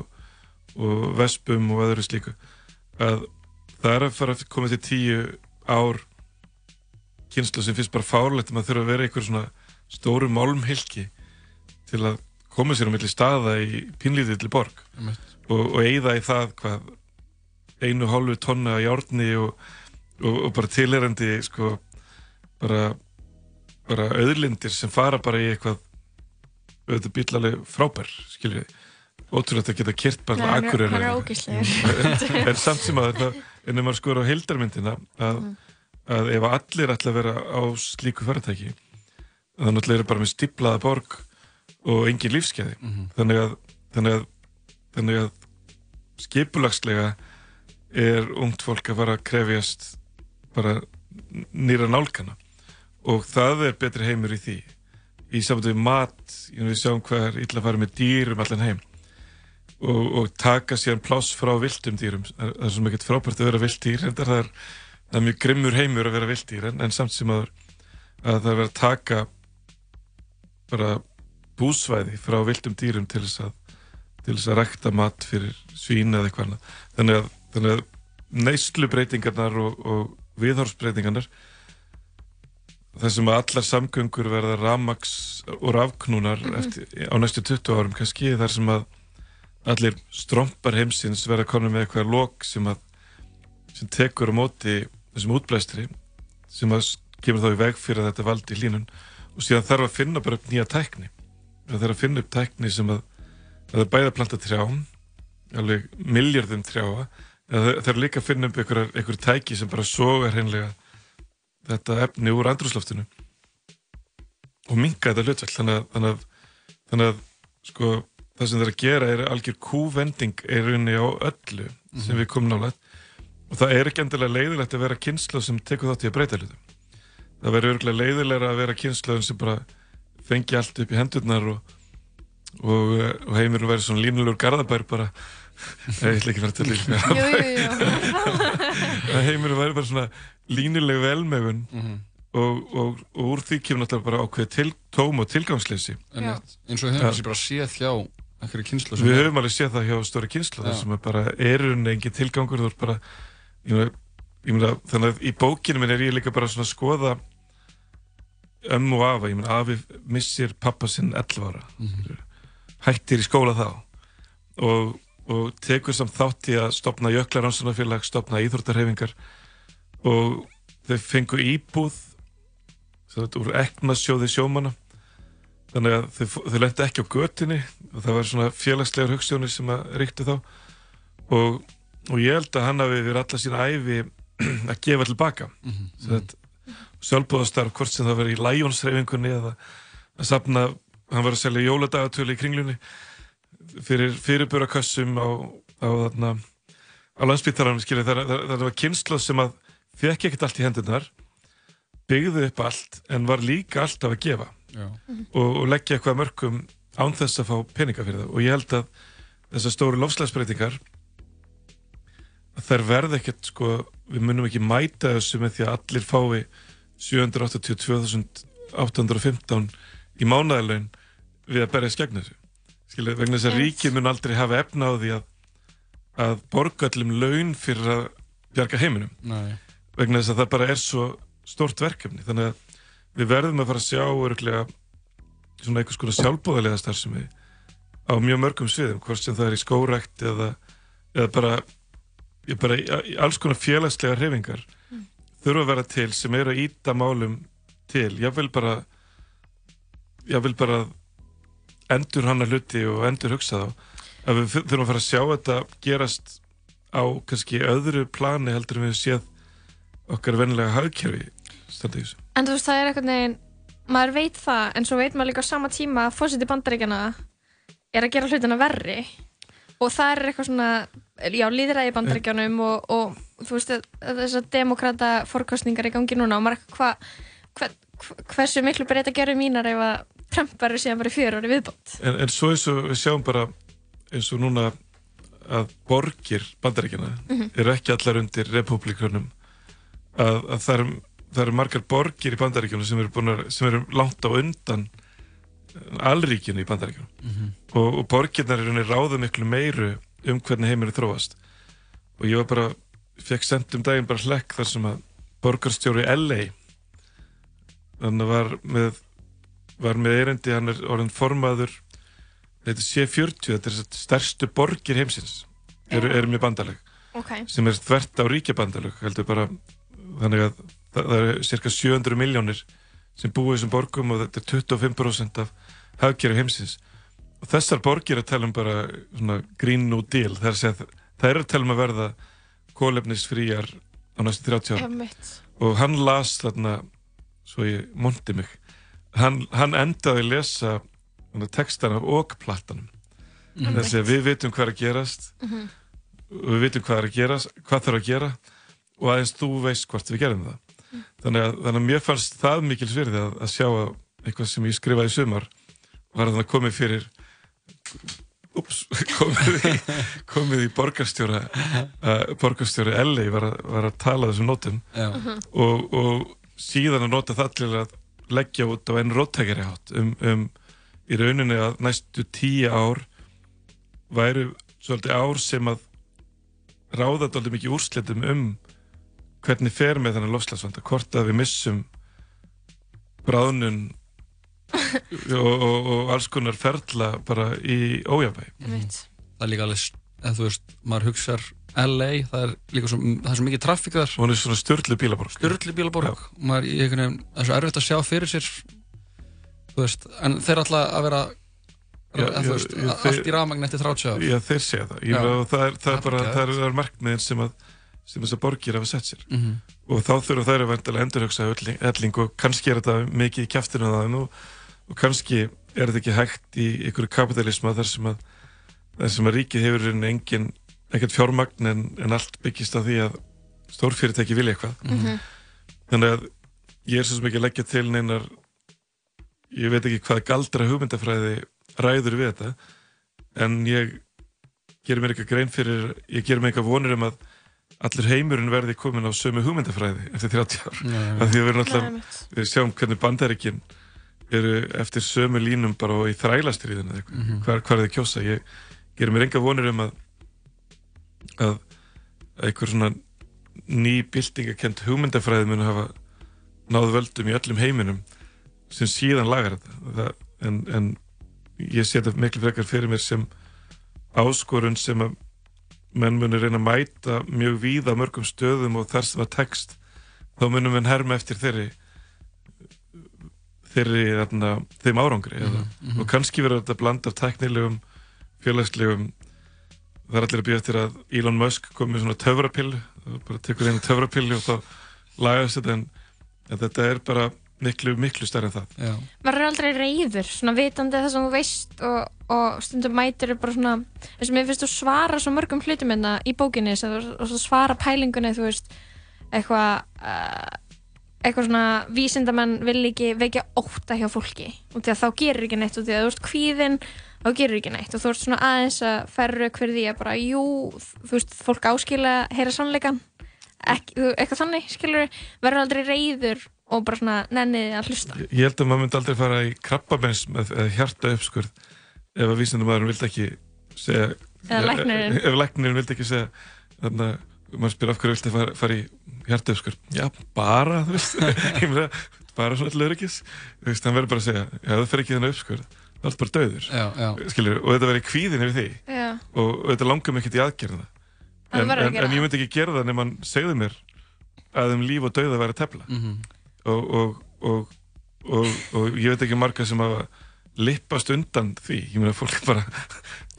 og vespum og öðru slíku að það er að fara að koma til tíu ár kynslu sem finnst bara fárlegt að maður þurfa að vera einhver svona stóru málmhylki til að koma sér á milli staða í pínlítið til borg og, og eigða í það hvað einu hálfu tonna af járni og, og, og bara tilherandi sko bara, bara auðlindir sem fara bara í eitthvað auðvitað bílaleg frábær skilju ótrúlega að geta kert bara Nei, hann er- er eitthvað. en samt sem að það en ef maður skoður á heildarmyndina að, að ef allir ætla að vera á slíku fyrirtæki þá náttúrulega eru bara með stiplaða borg og engin lífskeiði Mhm. þannig að þannig að, þannig að skipulagslega er ungt fólk að fara að krefjast bara nýra nálgana. Og það er betri heimur í því í samvættu við mat við sjáum hvað er illa að fara með dýr um allan heim og, og taka síðan pláss frá viltum dýrum það er, það er svo mikið frábært að vera vilt dýr það er, það er mjög grimmur heimur að vera vilt dýr en, en samt sem að, að það er verið að taka bara búsvæði frá viltum dýrum til þess að til þess að rækta mat fyrir svín eða eitthvað annað. Þannig að, að neyslubreitingarnar og, og viðhorsbreytingarnar þar sem að allar samgöngur verða rafmaks og rafknúnar Mhm. eftir, á næstu 20 árum kannski þar sem að allir strompar heimsins verða konum með eitthvað lok sem að sem tekur á móti þessum útblæstri sem að kemur þá í veg fyrir að þetta valdi hlínun og síðan þarf að finna bara upp nýja tækni. Það þarf að finna upp tækni sem að það er bæði að planta trjám alveg miljardum trjáa. Það- er líka að finna upp einhver tæki sem bara sogar hreinlega þetta efni úr andrúsloftinu og minka þetta hlutvall þannig að, þannig að, þannig að sko, það sem það er að gera er algjör kúvending er rauninni á öllu sem Mhm. við komum nálægt. Og það er ekki endilega leiðilegt að vera kynsla sem tekur þátt í að breyta hlutum. Það verður örgulega leiðilegra að vera kynsla sem bara fengi allt upp í hendurnar og, og, eh, og heimurinn verður svona línulegur garðabær bara ég ætla ekki að fara til líka Jú, jú, jú. að heimurinn verður bara svona línuleg velmegun Mhm. og, og, og úr því kemur náttúrulega bara ákveð til tóm og tilgangsleysi Einmitt. eins og við höfum Ja. þessi bara séð hjá einhverju kynslu Við höfum alveg séð það hjá stóri kynslu Já. þar sem er bara erun engin tilgangur þú ert bara ég meina, ég meina, þannig að í bókinu minn er ég líka bara svona að skoða ömmu og afa, ég meina afi missir pappa sinn 11 ára Mhm. hættir í skóla þá og, og tekur samt þátt í að stopna jöklaránsunarfélag, stopna íþróttarhefingar og þau fengu íbúð þetta úr eknasjóði sjómanna þannig að þau, þau lendi ekki á götinni og það var svona félagslegar hugstjónir sem að ríktu þá og, og ég held að hann hafi verið alla sína æfi að gefa tilbaka mm. -hmm. sjálfbúðastarf hvort sem það verið í læjónsreifingunni eða að safna, hann var að selja jóladagatölu í kringlunni fyrir fyrirburakössum á, á þarna á landsbyttaranum það, var kynsla sem að fekk ekkert allt í hendurnar byggði upp allt en var líka alltaf að gefa. Og, og leggja eitthvað að mörgum án þess að fá peninga fyrir það. Og ég held að þessar stóru lofslagsbreytingar þær verða ekkert sko, við munum ekki mæta þessu með því að allir fái 782.815 í mánaðarlaun við að berja skegn þessu Skilja, vegna þess að ríkið mun aldrei hafa efna á því að, að borga öllum laun fyrir að bjarga heiminum. Nei. vegna þess að það bara er svo stórt verkefni. Þannig að við verðum að fara að sjá örglega svona einhvers konar sjálfbóðalega starfsemi á mjög mörgum sviðum hvort sem það er í skórækt eða, eða bara, bara í, alls konar félagslega hrefingar þurfa að vera til sem eru að íta málum til, ég vil bara ég vil bara endur hana hluti og endur hugsa þá. Að við þurfum að fara að sjá þetta gerast á kannski öðru plani heldur en við séð okkar vennilega þessu. En þú veist, það er einhvern veginn, maður veit það, en svo veit maður líka á sama tíma að fósiti bandaríkjana er að gera hlutina verri. Og það er eitthvað svona, já, líðræði bandaríkjanum og, og þú veist, þessar demokrata fórkostningar í gangi núna og maður er eitthvað, hva, hva, hversu miklu breyta gerum mínar ef að Trump verður síðan bara fjör ári viðbót. En, en svo eins og við sjáum bara eins og núna að borgir bandaríkjana Mhm. eru ekki allar undir republikunum að, að það, eru, það eru margar borgir í bandaríkjunum sem eru, búnar, sem eru langt á undan alríkinu í bandaríkjunum Mhm. og, og borgirnar eru ráðu miklu meiru um hvernig heimur þróast og ég var bara fekk sendt um daginn bara hlekk þar sem að borgarstjóri LA hann var með var með erindi, hann er orðin formaður þetta er C40 þetta er stærstu borgir heimsins eru, eru með bandaleg Ok. sem er þvert á ríkjabandalög heldur bara þannig að það, eru cirka 700 miljónir sem búið þessum borgum og þetta er 25% af hafgerðu heimsins. Og þessar borgir að tala um bara svona green new deal það er að það er að tala um að verða kólefnisfríjar á næstu 30 ára og hann las þarna svo ég mondi mig hann, hann endaði að lesa textana af okplattanum Einmitt. þess að við vitum hvað er að gerast Mhm. og við vitum hvað er að gera hvað þarf að gera og aðeins þú veist hvort við gerum það þannig, að, þannig að mér fannst það mikil svirði að, að sjá að eitthvað sem ég skrifaði í sumar var að komið fyrir ups, komið í, komið í borgarstjóra uh, borgarstjóri LA var, var að tala þessum nótum. Mhm. og, og síðan að nota það til að leggja út á einn róttækjari hátt um, um í rauninni að næstu tíu ár væru svolítið ár sem að ráða dálítið mikið úrslitum um hvernig fer með þennan lofslagsvanda hvort að við missum bráðnun og, og, og alls konar ferla bara í ójafæg Einmitt. það er líka alveg, eða þú veist, maður hugsar LA, það er líka svo, það er svo mikið traffík þar. Og hún er svona störtlu bílaborg. Störtlu bílaborg. Og maður, einhvern veginn, það er svo erfitt að sjá fyrir sér þú veist, en þeir alltaf að vera Já, að, já, þú veist, já, allt þeir- í rafmagn eftir 30 ár. Já, þeir segja það. Ég meina, það er, það er bara, það er, er markmiðin sem að sem þessar borgir hafa sett sér. Mhm. Og þá þurfa þær að vendilega endurhugsa elling, elling og kannski er þetta mikið í kæftinu það og, og kannski er þetta ekki hægt í einhverju kapitalisma þar sem að, þar sem að ríkið hefur engin, ekkert fjármagn en, en allt byggist á því að stórfyrirtæki vilja eitthvað. Mhm. Þannig að ég er svo sem ekki að leggja til neinar ég veit ekki hvað galdra hugmyndafræði ræður við þetta en ég gerir mér eitthvað grein fyrir ég gerir mér eitthvað vonur um að allir heimurinn verði komin á sömu hugmyndafræði eftir 30 ár já. af því að við erum Nei, alltaf við sjáum hvernig bandaríkin eru eftir sömu línum bara og í þrælastriðinu Mhm. hvar, hvar er þið kjósa ég gerir mér enga vonur um að að, að einhver svona ný byltingakent hugmyndafræði mun hafa náðu völdum í öllum heiminum sem síðan lagar þetta en, en ég sé þetta miklu frekar fyrir mér sem áskorun sem að menn muni reyna að mæta mjög víða mörgum stöðum og þar sem það tekst þá munum við herma eftir þeirri þeirri þarna, þeim árangri eða, mhm. og kannski verður þetta bland af teknilegum félagslegum það er allir að býja eftir að Elon Musk kom með svona töfrapillu bara tekur einu töfrapillu og þá lagast þetta en, en þetta er bara miklu, miklu stærri en það Já. Verður aldrei reyður, svona vitandi það sem þú veist og, og stundum mætir bara svona, eins og mér finnst þú svara svo mörgum hlutum hérna í bókinni og svo svara pælingunni, þú veist eitthvað uh, eitthvað svona vísindamenn vil ekki vekja ótta hjá fólki og því að þá gerir ekki neitt og því að þú veist kvíðin þá gerir ekki neitt. Og þú veist svona aðeins að ferru hver því að bara, jú, þú veist fólk áskila að heyra sannleikan ekki, þú, eitthvað þannig, skilur verður aldrei reyður og bara svona nennið að hlusta. Ég held að maður myndi aldrei fara í krabbabens með hjarta uppskurð ef að vísindumæðurinn vildi ekki segja Eða læknirinn. ef, læknirinn vildi ekki segja þannig að maður spyr af hverju vildi fara, fara í hjarta uppskurð já, bara, þú veist bara svona allur öryggis. Þú veist, hann verður bara að segja, já, það fer ekki þennan uppskurð þá er bara döður Já, já. Skilur, og þetta verður kvíðin yfir því Já. og, og þetta langar mig ekkert í aðgerðina. Það en, að en, en ég myndi ekki gera það nema hann segði mér að um líf og dauða væri að tefla. Mhm. og, og, og, og, og ég veit ekki marga sem hafa lippast undan því. Ég meina fólk bara,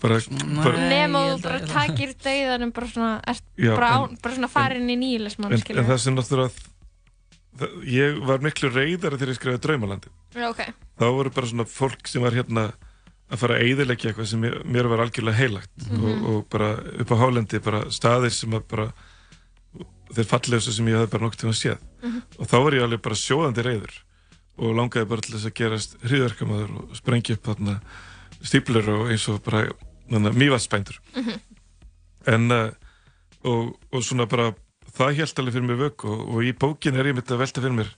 bara, bara nema þú bara takir dauðanum bara svona, ert Já, bara, en- bara svona farin í nýjulismann en, en það sem náttúrulega það, ég var miklu reyðari þegar ég skrifaði Draumalandi Já, ok. þá voru bara svona fólk sem var hérna að fara að eyðileggja eitthvað sem mér, mér var algjörlega heilagt Mhm. og, og bara upp á hálendi bara staðir sem að bara þeir fallegustu sem ég hafði bara nokkuð til að séð Mhm. og þá var ég alveg bara sjóðandi reyður og langaði bara til þess að gerast hriðverkamaður og sprengja upp þarna stíplur og eins og bara mývatspændur Mhm. en uh, og, og svona bara það held alveg fyrir mig vöku? Og, og í bókin er ég myndið að velta fyrir mér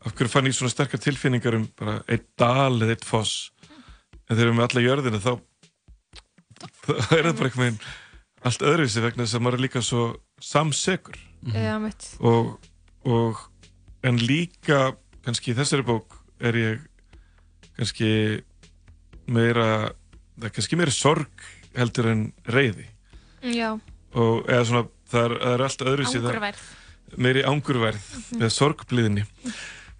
af hverju fann ég svona sterkar tilfinningar um bara eitt dal eða eitt foss? En þegar við erum með alla jörðina þá þá er það bara einhvern veginn allt öðruvísi vegna þess að maður er líka svo samsegur Já, mitt. og, og en líka kannski í þessari bók er ég kannski meira það kannski meira sorg heldur en reyði Já. og eða svona það er, er allt það- Angurværð. meiri angurverð Mhm. eða sorgbliðinni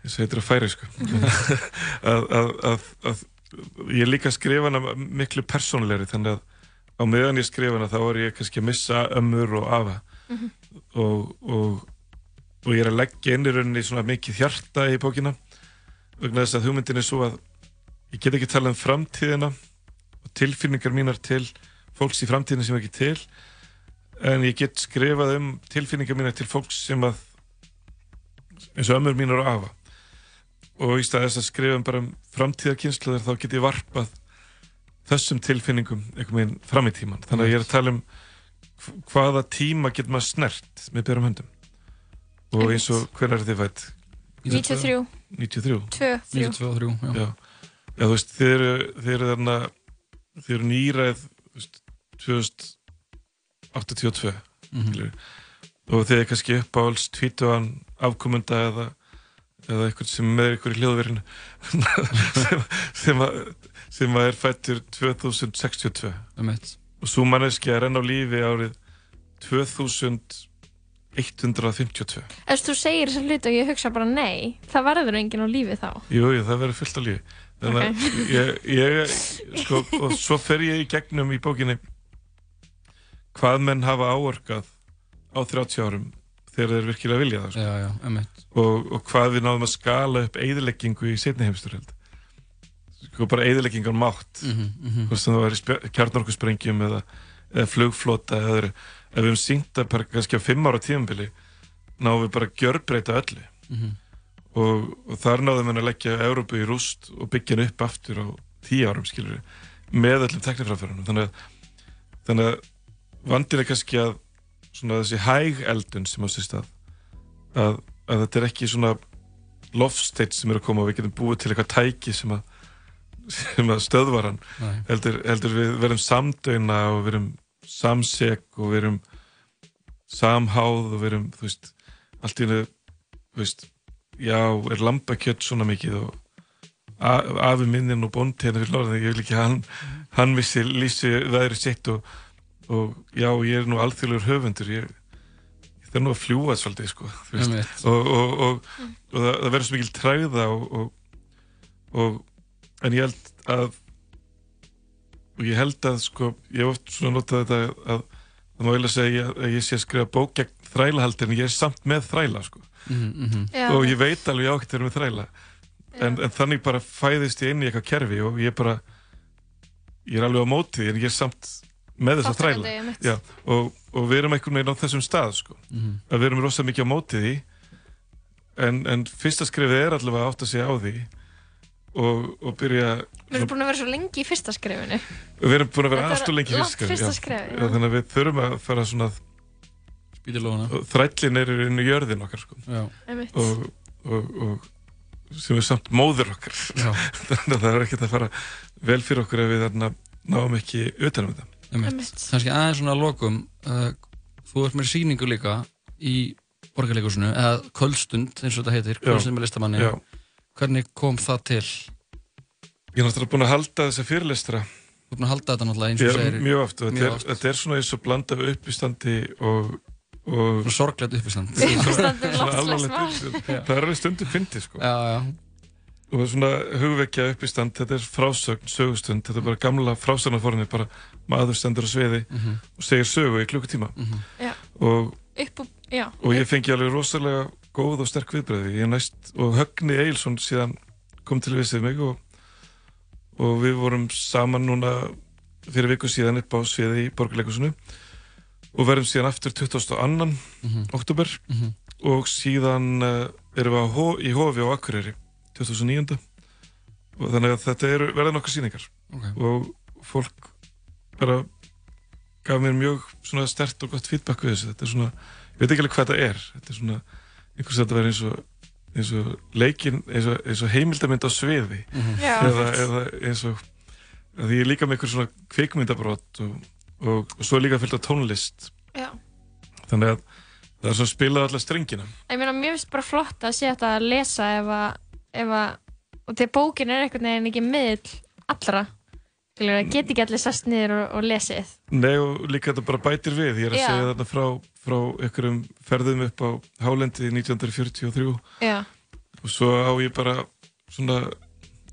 þess að heitir að færi sko að, að, að, að ég er líka að skrifa hana miklu persónulegri þannig að á meðan ég skrifa hana þá er ég kannski að missa ömmur og afa Mhm. og, og, og ég er að leggja inn í rauninni svona mikið hjarta í bókina vegna þess að hugmyndin er svo að ég get ekki tala um framtíðina og tilfinningar mínar til fólks í framtíðina sem er ekki til en ég get skrifað um tilfinningar mínar til fólks sem að eins og ömmur mínar og afa og í stað þess að skrifa um bara um framtíðarkynsluðar þá get ég varpað þessum tilfinningum einhvern veginn fram í tíman þannig að ég er að tala um hv- hvaða tíma getur maður snert með berum höndum og eins og hver er þið fætt? 93. 93? Tvö, þrjú. 92, þrjú, já. já. Já, þú veist, þið eru, eru þarna, þið eru nýræð, þú veist, 2082, Mhm. og þið er kannski uppáhalds tvítugan afkomenda eða, eða eitthvað sem er með ykkur í hljóðverinu sem, sem, að, sem að er fættur 2062 Einmitt. og svo manneskja er enn á lífi árið 2152 Ef þú segir þessa hlut og ég hugsa bara nei, það verður enginn á lífi þá. Jú, jú, það verður fullt á lífi þannig að Ok. ég, ég sko, og svo fer ég í gegnum í bókinni hvað menn hafa áorkað á 30 árum þegar þeir virkilega vilja það sko. já, já, og, og hvað við náðum að skala upp eðileggingu í setni heimsturheld sko bara eðileggingar mátt Mhm, mhm. hvort sem það var í kjarnorkusprengjum eða, eða flugflota eða öðru ef við höfum syngt að bara kannski á fimm ára tímabili náðum við bara að gjörbreyta öllu Mhm. og, og þar náðum við að leggja Európu í rúst og byggja henni upp aftur á tíu árum skilur við með öllum teknifræðferðunum þannig þannig að vandin er kannski að svona þessi hæg eldun sem á sér stað að, að þetta er ekki svona lofsteit sem er að koma og við getum búið til eitthvað tæki sem að sem að stöðvar hann. Heldur, heldur við verum samdöina og verum samsek og verum samháð og verum, þú veist allt í hennu, þú veist já, er lambakjött svona mikið og afi minnin og bóndi hérna fyrir lóðan, ég vil ekki hann hann vissi lísi veðri sitt og, og já, ég er nú alþjóðlegur höfundur ég, ég þarf nú að fljúa svolítið, sko og, og, og, og það, það verður svo mikil træða og, og, og en ég held að og ég held að sko, ég hef oft svona notað þetta að það má eiginlega segja að ég sé að skrifa bók gegn þrælahaldi en ég er samt með þræla sko. Mhm, mhm. Já. og ég veit alveg ég á ekki að vera með þræla en, en þannig bara fæðist ég inn í eitthvað kerfi og ég bara ég er alveg á móti því en ég er samt með þessa þræla. Já, og, og við erum einhvern veginn á þessum stað sko. Mhm. að við erum rosa mikið á móti því en, en fyrsta skrifið er allavega átt að segja á því og, og byrja Við erum búin að vera svo lengi í fyrsta skrifinu. Við erum búin að vera er aðstóð lengi í fyrsta fyrsta. Já, þannig að við þurfum að fara svona þrællin er inn í jörðin okkar sko. Og, og, og sem er samt móður okkar Já. þannig að það er ekkert að fara vel fyrir okkur ef við þarna náum ekki utanum þetta Kannski aðeins svona að lokum uh, Þú ert með sýningu líka í borgarleikusinu eða kvöldstund eins og þetta heitir, Já. kvöldstund með listamanni Já. Hvernig kom það til? Ég er náttúrulega búin að halda þessa fyrirlestra Þú er búin að halda þetta náttúrulega eins og segir mjög oft og þetta er, oft. þetta er svona eins og blanda af uppistandi og, og Svona loftslagsmál. uppistand. það er alveg stundum fyndið sko. já, já. og svona hugvekja uppistand þetta er frásögn, sögustund þetta er bara gamla frásagnarforni bara maður stendur á sviði Mhm. og segir sögu í klukkutíma Já. og, Upp og, já. og ég fengi alveg rosalega góð og sterk viðbröði næst, og Högni Eilsson síðan kom til við sig mig og, og við vorum saman núna fyrir viku síðan upp á sviði í borgarleikusinu og verðum síðan aftur 22. Mhm. oktober Mhm. og síðan uh, erum við Ho- í Hofi á Akureyri 2009 og þannig að þetta eru verða nokkuð sýningar Ok. og fólk bara gaf mér mjög svona stert og gott feedback við þessu þetta er svona, ég veit ekki alveg hvað þetta er þetta er svona, einhvers að þetta verður eins og eins og leikin, eins og, eins og heimildamind á sviði Mhm. Já. eða, eða eins og því ég er líka með einhver svona kvikmyndabrot og, og, og svo er líka fyllt af tónlist Já. þannig að það er svona spilað allar strengina Ég meina, mér finnst bara flott að sé þetta að lesa ef að, ef að, og því að bókin er einhvern veginn ekki miðl allra. Skilur, það get ekki allir sest niður og, og lesið. Nei og líka þetta bara bætir við ég er að Já. segja þarna frá, frá einhverjum ferðum upp á Hálendi 1943 Já. og svo á ég bara svona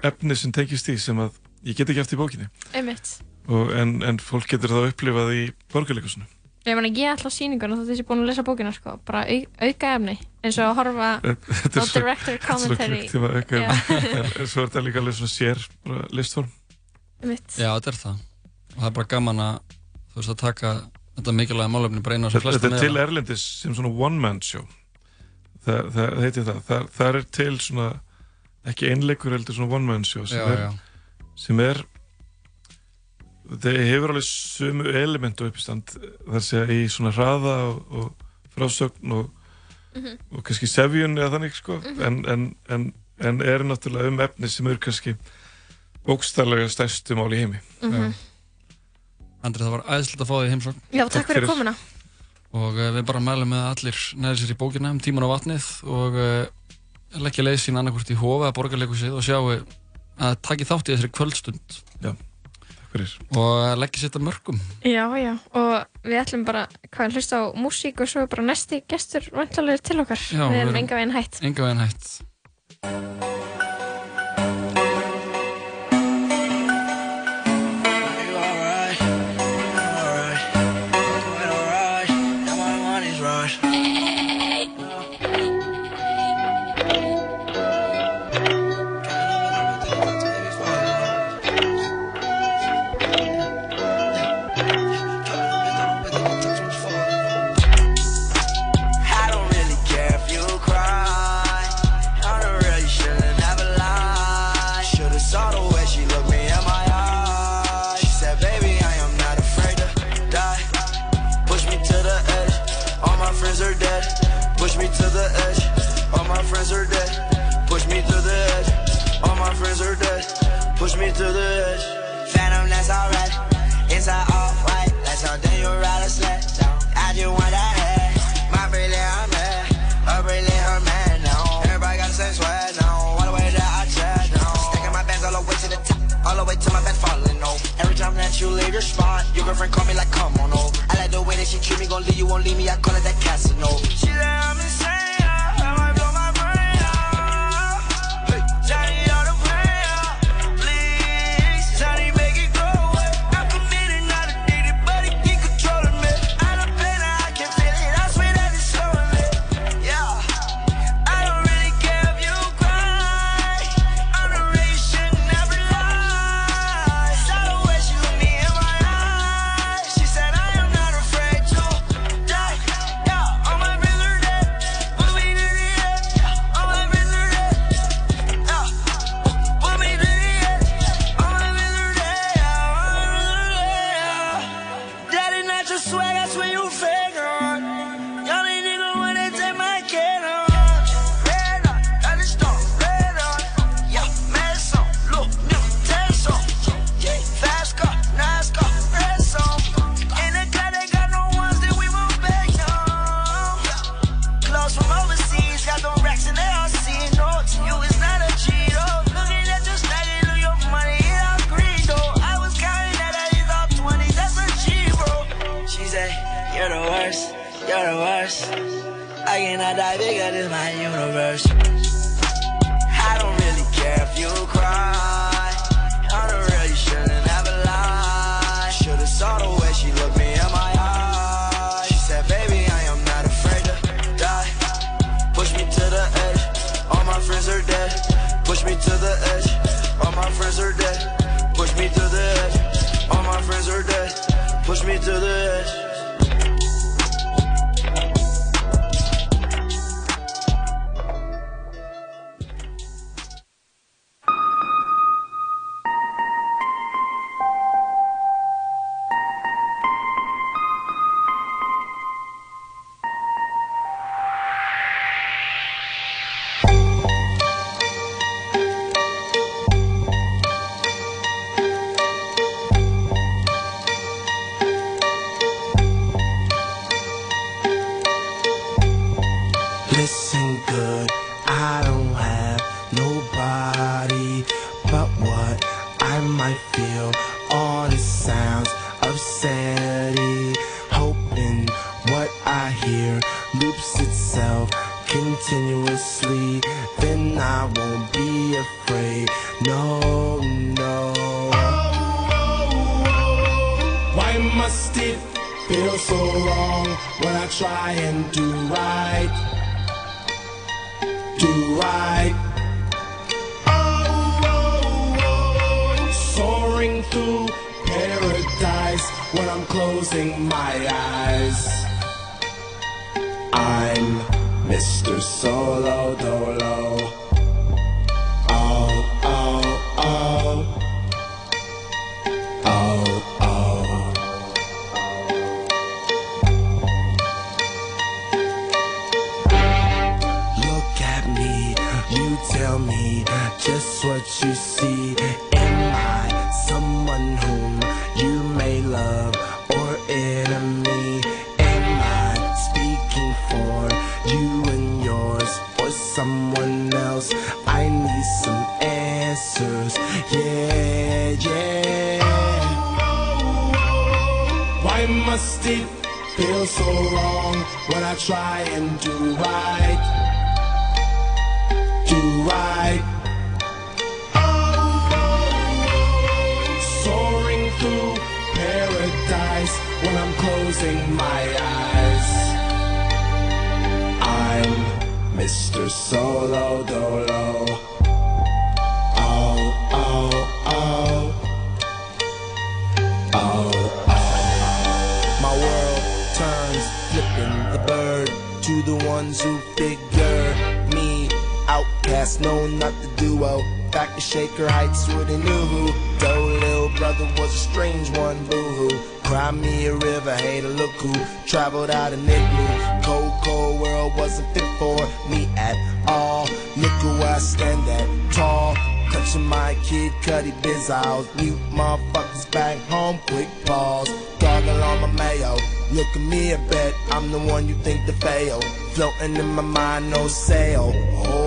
efni sem tekist í sem að ég get ekki eftir í bókinni Einmitt. og, en, en fólk getur það upplifað í borgarleikusinu Ég meina, ég ætla á sýningun og þú þessi búin að lesa bókina, sko. Bara au, auka efni. eins og að horfa Þetta á director commentary. Þetta er svo auka Já. en, en svo er þetta líka alveg svona sér bara listform Einmitt. Já, þetta er það. Og það er bara gaman að, þú veist, að taka þetta mikilvæga málefni bara inn á sem flesta þetta er til. Erlendis sem svona one man show það, það, það heitir það. það það er til svona ekki einleikur heldur svona one man show sem, Já, er, já. sem er það hefur alveg sömu element og uppistand þar segja í svona hraða og, og frásögn og, Mhm. og kannski sevjun eða þannig sko Mhm. en, en, en, en er náttúrulega um efni sem eru kannski bókstarlega stærstu mál í heimi Mhm. Andri, það var æðislega að fá því heimsókn. Já, takk fyrir komuna. Og uh, við bara mælum með að allir næri sér í bókina um tíman á vatnið og uh, leggja leið sín annarkvort í hofa að borgarleikusið og sjá uh, að taki þátt í þessari kvöldstund. Já, takk fyrir. Og uh, leggja sér þetta mörgum. Já, já, og við ætlum bara hvað að hlusta á músík og svo bara næsti gestur vantalega til okkar. Já, við erum enga veginn hætt. Enga veginn hætt. Friends are dead. Push me to the edge. Phantom, that's alright. Inside all white. Like something you ride a sled. I just want that head. My brilliant, I'm mad. A brilliant, her man now. Everybody got the same swag now. All the way that I chat now. Stacking my bands all the way to the top. All the way to my bed falling over. Every time that you leave your spot, your girlfriend call me like, come on over. I like the way that she treat me, gon' leave you, won't leave me. I call it that Casanova. She said I'm I feel. All the sounds of sanity, hoping what I hear loops itself continuously. Then I won't be afraid. No, no. Why must it feel so wrong when I try and do right? Do right. Closing my eyes. I'm Mr. Solo Dolo. Try Shaker Heights, where they knew who. Though little brother was a strange one, boo hoo. Cry me a river, hey, to look who traveled out of Nickney. Cold, cold world wasn't fit for me at all. Look where I stand at, tall. Clutching my kid Cuddy biz I'll mute motherfuckers back home, quick pause. Gargle on my mayo. Look at me, I bet I'm the one you think to fail. Floating in my mind, no sail. Oh,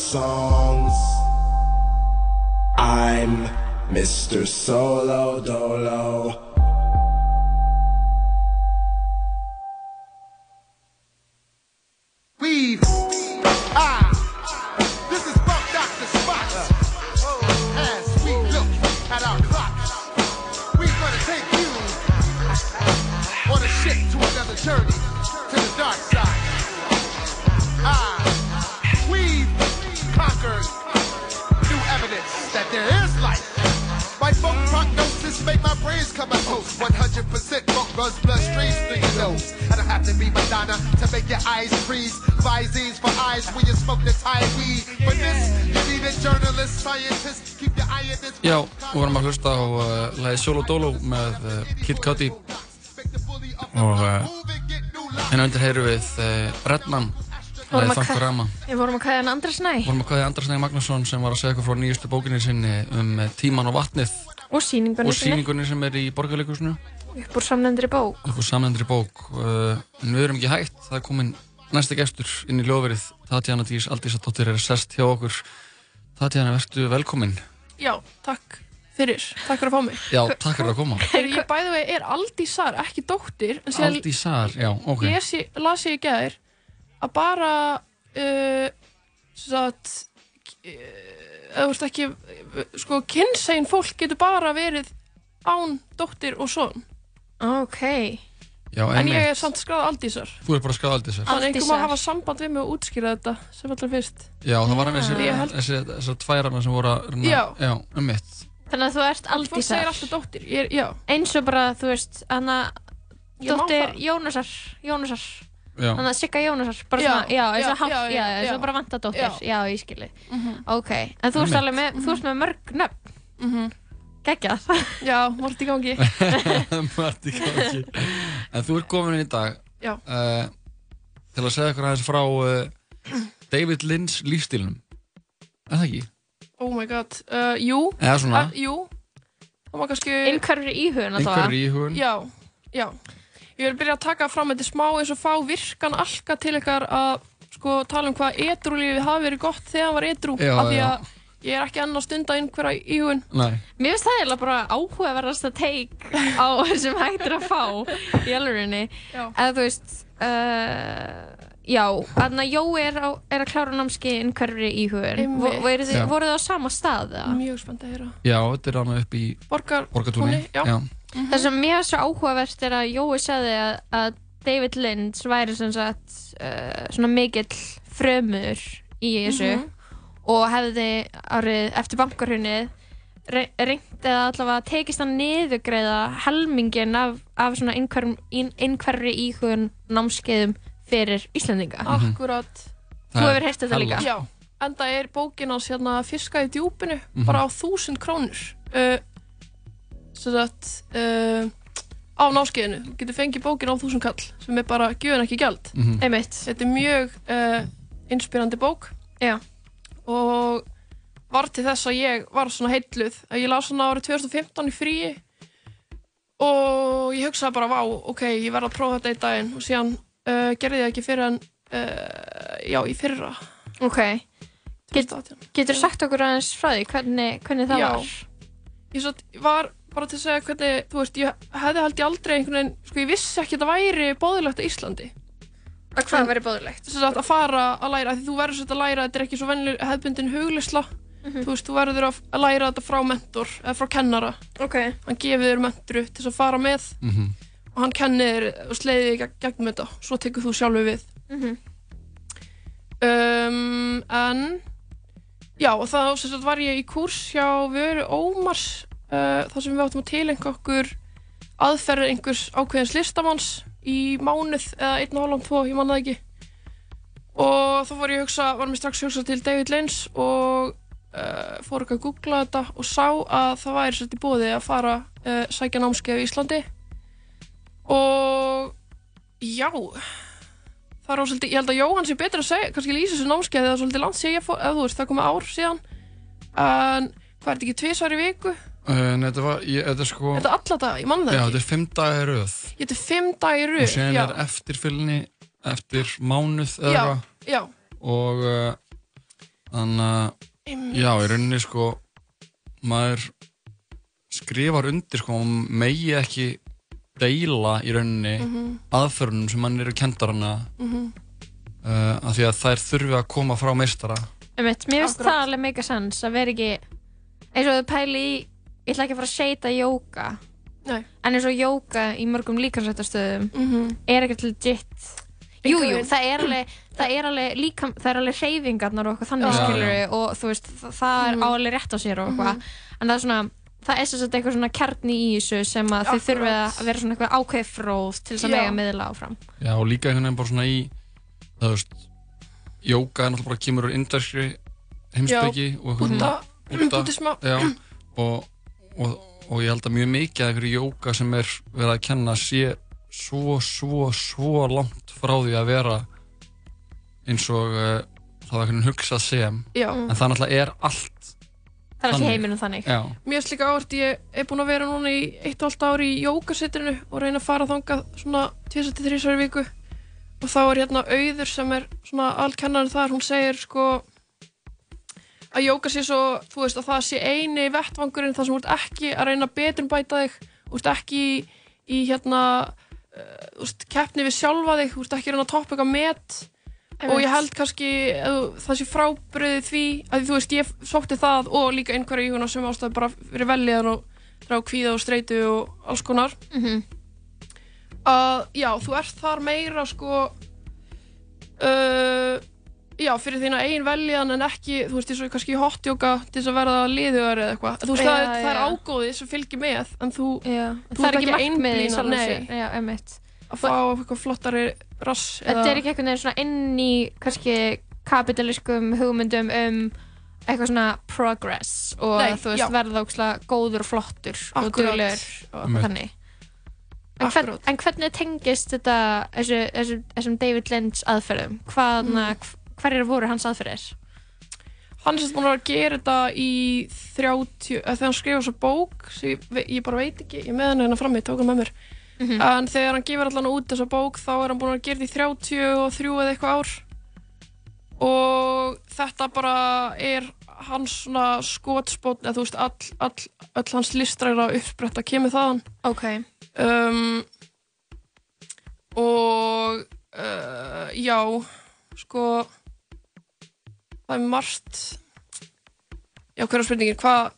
songs? I'm Mr. Solo Dolo. 100% funk runs bloodstreams through your nose. I don't have to be Madonna to make your eyes freeze. Visines for eyes when you smoke the Thai weed. For this, you need a journalist, scientist. Keep your eye in this. Já, við vorum að hlusta á uh, lagið Solo Dolo með uh, Kid Cudi og uh, hérna undir heyru við uh, Redman Vorum Við vorum að kæða hann Andra Snæ vorum að kvæði Andras Negi Magnússon sem var að segja eitthvað frá nýjustu bókinni sinni um uh, tíman og vatnið Og sýningunni og sýningunni sem er í borgarleikusinu Upp úr samnefndri bók. upp á samnefndri bók. Uh, en við erum ekki hægt, það er komin næsti gestur inn í ljóðverið. Tatjana Dís Aldísadóttir er sest hjá okkur. Tatjana, verðstu velkomin. Já, takk fyrir, takk fyrir að fá mig. Já, takk fyrir að koma. Er ég bæði vegi er Aldísar, ekki dóttir? Aldísar, já, ok. Ég, las ég í gæðir að bara uh, svo að eða þú veist ekki sko kynsegin fólk getur bara verið án dóttir og son. Ok. Já, En ég er samt skráð Aldísar. Þú er bara skráð Aldísar. Þannig einhver má hafa samband við mig og útskýra þetta sem allra fyrst. Já, það var hann þessi, held- þessi, tværarna sem voru að Já. Já, um mitt. Þannig að þú ert Aldísar. segir alltaf dóttir, ég er, Eins og bara, þú veist, má dóttir. Jónasar, Jónasar. Þannig að Sigga Jónasar, bara Já, svona, já, eins já, og hálf, já, já, já, eins og já. bara vanta dóttir, Já. já, ég skilji. Mhm. Ok, en þú ert Einmitt. alveg með, þú ert með mörg nöfn. Mhm. Geggjað. Já, margt í gangi Margt í gangi En þú ert komin inn í dag uh, til að segja ykkur aðeins frá uh, David Lynch lífstílunum Er það ekki? Oh my god, uh, jú Eða svona. uh, Jú Það má kannski Einhverfur íhugun. Einhverfur íhugun. Já, já Ég vil byrja að taka fram þetta smá eins og fá virkan alka til ykkar að sko tala um hvað edrúlífið hafi verið gott þegar hann var edrú Já, af því að ég er ekki enn að stunda einhverja íhugun Nei Mér finnst það eiginlega bara áhugaverðasta teik á sem hægt er að fá í. Já. Eða þú veist, uh, já, þannig að Jói er, á, er að klára námski innhverfri íhugun. Einmitt. Vo- voruð þið- á sama stað? eða? Mjög spennt að heyra Já, þetta er hann upp í Borgar- Borgartúni já. Það sem mér er svo áhugavert er að Jói sagði að, að David Lynch væri sem sagt uh, svona mikill frömur í þessu Mhm. og hefði árið eftir bankarhunnið reynd eða allavega tekist að niðugreiða helmingin af, af svona einhver, einhverri íhugun námskeiðum fyrir Íslandinga Akkurat Þú hefur heyrt þetta líka Já, enda er bókin hans hérna Fiska í djúpinu Mhm. bara á þúsund krónur uh, að uh, á náskeiðinu, þú getur fengið bókin á þúsund kall sem er bara gjöðin ekki gjald Mhm. Einmitt. Þetta er mjög uh, inspirandi bók Já. og var til þess að ég var svona heitluð að ég las hana árið 2015 í fríi og ég hugsaði bara vá, ok, ég verð að prófa þetta í daginn og síðan uh, gerði ég ekki fyrir en uh, já, í fyrra Ok Get, Getur sagt okkur aðeins frá því hvernig, hvernig það Já. var? ég svo, var bara til að segja hvernig, þú veist, ég hefði held ég aldrei einhvern veginn, sko ég vissi ekki að það væri bóðilegt á Íslandi. Að hvað væri bóðilegt? Þess að fara að læra, af því þú verður svolítið að læra, þetta er ekki svo vennileg hefðbundin huglisla þú veist, þú verður að læra þetta frá mentor eða frá kennara. Ok. Hann gefið þér mentoru til þess að fara með. Mhm. og hann kennir og sleiði þig gegnum þetta. Svo tekur þú sjálfu við. Mhm. um, en já og þá sem sagt, var ég í kúrs hjá Vöru Ómars uh, þar sem við áttum að tilenga okkur aðferðir einhvers ákveðins listamanns í mánuð eða einn og hálfum tvo, ég manna það ekki. Og þá fór ég að hugsa, var mér strax að hugsa til David Lynch og uh, fór ekki að googla þetta og sá að það væri svolítið í bóði að fara uh, sækja námskeið í Íslandi. Og já það er svolítið, ég held að Jóhann sé betur að segja kannski lýsa þessu námskeið það er svolítið langt fór, eða þú veist, það komið ár síðan. En hvað er þetta ekki tvisvar í viku nei, þetta var, ég, þetta er sko þetta er alla dag, ég mann það Já, ekki þetta er fimm dagar röð. Þetta er fimm dagir Og síðan já, er eftirfylgni eftir mánuð eða já, eitthvað. já, Og uh, þannig að. Já, í rauninni sko maður skrifar undir sko og megi ekki deila í rauninni Mhm. aðferðunum sem mann eru kendar hana Mhm. uh, af því að þær þurfi að koma frá meistara. Mér finnst það alveg mega sens að vera ekki eins og þau pæli í ég ætla ekki að fara að seita jóka Nei. en eins og jóka í mörgum líkansrættastöðum Mhm. er ekkert legit Jú, jú, það er alveg, það er alveg líka, það er alveg hreyfingarnar og eitthvað þannig Já. skilur og þú veist, það, það er Mhm. á alveg rétt á sér og eitthvað, Mhm. en það er svona það er sem sagt eitthvað svona kjarni í þessu sem að þau Akkurat. þurfi að vera svona eitthvað ákveð fróð til þess að mega miðla áfram Já, og líka einhvern veginn bara svona í það veist jóka er náttúrulega bara kemur úr indverskri heimspeki og eitthvað Búdda, búddisma. já, og, og, og ég held að mjög mikið af einhverju jóka sem er verið að kenna sé svo, svo, svo langt frá því að vera eins og uh, það var einhvern hugsað sem Já. en það náttúrulega er allt Það er allt í heiminum þannig. Já. Mér finnst líka áhört, ég er búin að vera núna í eitt og allt ári í jókasitrinu og reyna að fara þangað svona 2-3 í viku og þá er hérna auður sem er svona allkennarinn þar, hún segir sko að jóka sé svo, þú veist, að það sé eini vettvangurinn þar sem þú ert ekki að reyna að betrumbæta þig, þú ert ekki í, í hérna uh, keppni við sjálfa þig, þú ert ekki að reyna að toppa eitthvað met. Og ég held kannski það sé frábriðið því að þú veist, ég sótti það og líka einhverja íhuna sem ástæði bara fyrir veljaðan og frá kvíða og streitu og alls konar. Mhm. að já, þú ert þar meira sko uh, já, fyrir þína eigin veljan en ekki, þú veist, eins og kannski í hotjóka til þess að verða liðugar eða eitthvað þú veist, Já, það, er- það er ágóðið sem fylgir með en þú, þú Það er ekki sjálfu nei. Já, einmitt. að fá eitthvað flottari rass Þetta er ekki einhvern veginn svona inn í kannski kapitalískum hugmyndum um eitthvað svona progress og Nei, þú veist já. verða ógslag góður og flottur og Akkúrat. duglegur og þannig. En, hvern, en hvernig tengist þetta þessu, þessu, þessum David Lynch aðferðum? Hvaðna, Mm. Hverjir voru hans aðferðir? hann er sérst búin að gera þetta í 30, eða þegar hann skrifa svo bók sem ég, ég bara veit ekki, ég með hann hérna frammi, tók hann með mér Mhm. en þegar hann gefur allan út þessa bók þá er hann búin að gera þetta í 33 eða eitthvað ár og þetta bara er hans svona skotspót eða þú veist, all, all, all hans listræra uppspretta kemur þaðan ok um, og uh, já sko það er margt. Já, hverja spurningin, hvað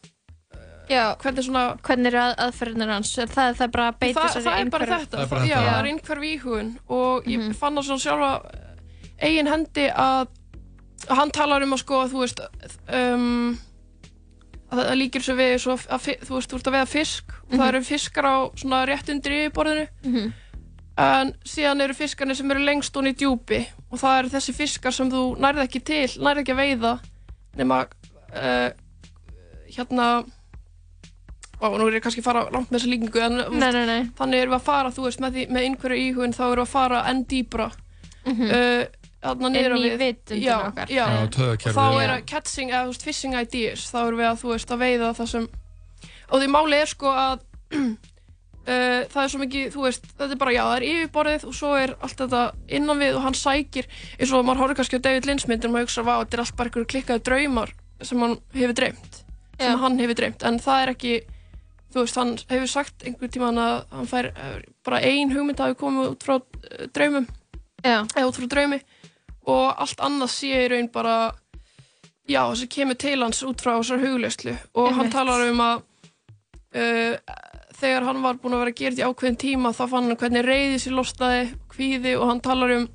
Já, hvernig svona hvernig eru að, aðferðinir hans? Það, það er bara að beita það, sér í það er bara þetta, það, já, það er einhver íhugun og ég fann það svona sjálfa eigin hendi að að hann talar um að sko þú veist um, að það líkir svo við svo að, fi- þú veist, þú ert að veiða fisk og það Mhm. eru fiskar á svona rétt undir yfirborðinu. Mhm. En síðan eru fiskarnir sem eru lengst onni í djúpi og það eru þessi fiskar sem þú nærði ekki til, nærði ekki að veiða nema uh, hérna og nú er ég kannski að fara langt með þessa líkingu en Nei, nei, nei. þannig erum við að fara, þú veist, með, því, með einhverju íhugun þá erum við að fara enn dýbra Mhm. uh, þarna Inn niður á í já, okkar. já. Já, taugakerfið. og þá er að catching, eða þú veist, fishing ideas þá erum við að, þú veist, að veiða það sem og því máli er sko að uh, það er svo mikið, þú veist þetta er bara, já, það er yfirborðið og svo er allt þetta innan við og hann sækir eins og maður horfður kannski á David Lynch myndir og maður hugsa, vá, þetta er allt bara einhverju klikkaði draumar sem hann hefur dreymt sem Já. hann hefur dreymt, en það er ekki þú veist, hann hefur sagt einhver tíma að hann fær eh, bara ein hugmynd hafi komið út frá eh, draumum Já. eða út frá draumi og allt annað sé í raun bara já, sem kemur til hans út frá þessar hugleyslu og hann Einmitt. talar um að uh, þegar hann var búinn að vera að gera þetta í ákveðin tíma þá fann hann hvernig reyði sér losnaði kvíði og hann talar um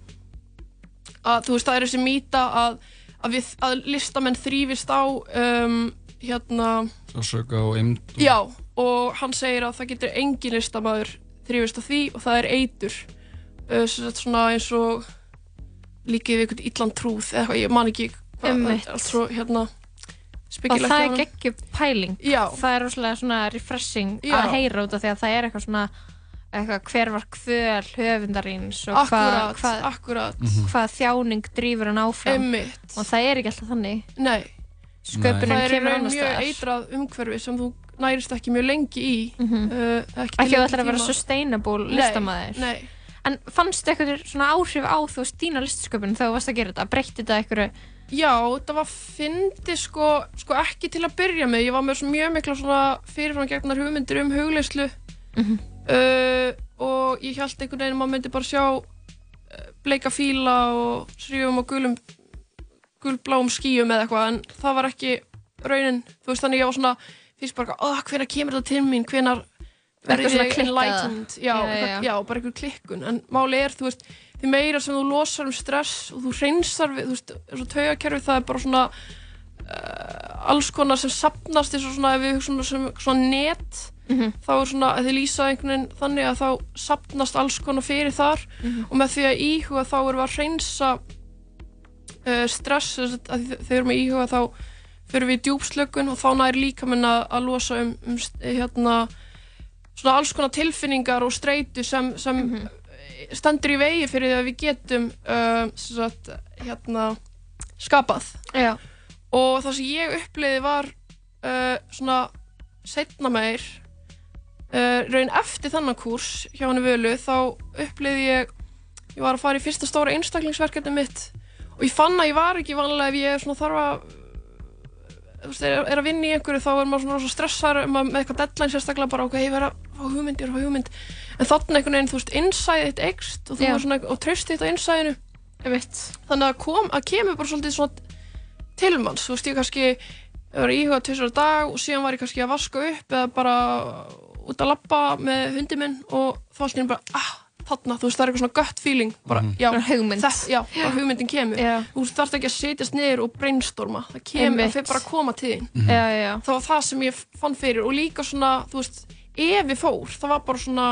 að þú veist það er þessi mýta að, að, við, að listamenn þrýfist á um, hérna Sásöka og eimd Já, og hann segir að það getur engin listamæður þrýfist á því og það er eitur. Uh, svona eins og líkið við einhvern illan trúð eða eitthvað, ég man ekki hvað, það er allt svo hérna og það er geggjum pæling Já. það er rosalega svona refreshing Já. að heyra út af því að það er eitthvað svona eitthvað, hver var kvöl höfundarins og hvað Akkúrat, hva, akkúrat. Mhm. hvað þjáning drýfur hann áfram Einmitt. og það er ekki alltaf þannig Nei, sköpunin það er kemur annars mjög eitrað umhverfi sem þú nærist ekki mjög lengi í uh, ekki að til þú lengri ætlar að vera sustainable nei. en fannstu eitthvað svona áhrif á þú veist dýna listsköpun þegar þú varst að gera þetta breytti þetta eitthvað Já, þetta var fyndi sko, sko ekki til að byrja með, ég var með mjög mikla fyrirframgegnar hugmyndir um hugleyslu uh, og ég held einhvern veginn að maður myndi bara sjá uh, bleika fíla og srífum og gulum gulbláum skíum eða eitthvað en það var ekki raunin, þú veist þannig ég var svona fyrst bara, oh, hvenær kemur þetta til mín, hvenær verður ég enlightened? Já, Já, já. já, bara einhver klikkun. En máli er, þú veist, því meira sem þú losar um stress og þú reynsar við, þú veist, eins og taugakerfi það er bara svona uh, alls konar sem sapnast eins og svona ef við hugsaum sem svona net Mhm. þá er svona, að þið lýsa einhvern veginn þannig að þá sapnast alls konar fyrir þar Mhm. og með því að íhuga þá erum við að reynsa uh, stress að að þegar við erum að íhuga þá fyrir við í djúpslökun og þá nær líka að, að losa um, um hérna svona alls konar tilfinningar og streitu sem, sem Mhm. Stendur í vegi fyrir því að við getum uh, sagt, hérna skapað Já. og það sem ég uppleiði var uh, svona setna meir uh, raun eftir þannan kúrs hjá henni völu þá upplýði ég ég var að fara í fyrsta stóra einstaklingsverkefni mitt og ég fann að ég var ekki vanlega ef ég þarf að þú veist, er, er að vinna í einhverju þá er maður svona rosa stressar um með eitthvað deadline sérstaklega bara ok, ég verð að fá hugmynd, ég verð að fá hugmynd. En þannig einhvern veginn, þú veist, innsæðið þitt eikst og þú er svona, og tröstið þitt á innsæðinu. Þannig að kom, að kemur bara svolítið svona tilmanns, þú veist, ég kannski ég var að íhuga tvisar á dag og síðan var ég kannski að vaska upp eða bara út að labba með hundi minn og þá slíðin bara, ah, þarna, þú veist, það er eitthvað svona gött feeling, bara, já, Bara hugmynd. þess, já, bara hugmyndin kemur Já. þú þarft ekki að setjast niður og brainstorma það kemur, það fyrir bara að koma til þín. Já, já, já. það var það sem ég fann fyrir og líka svona, þú veist, ef ég fór það var bara svona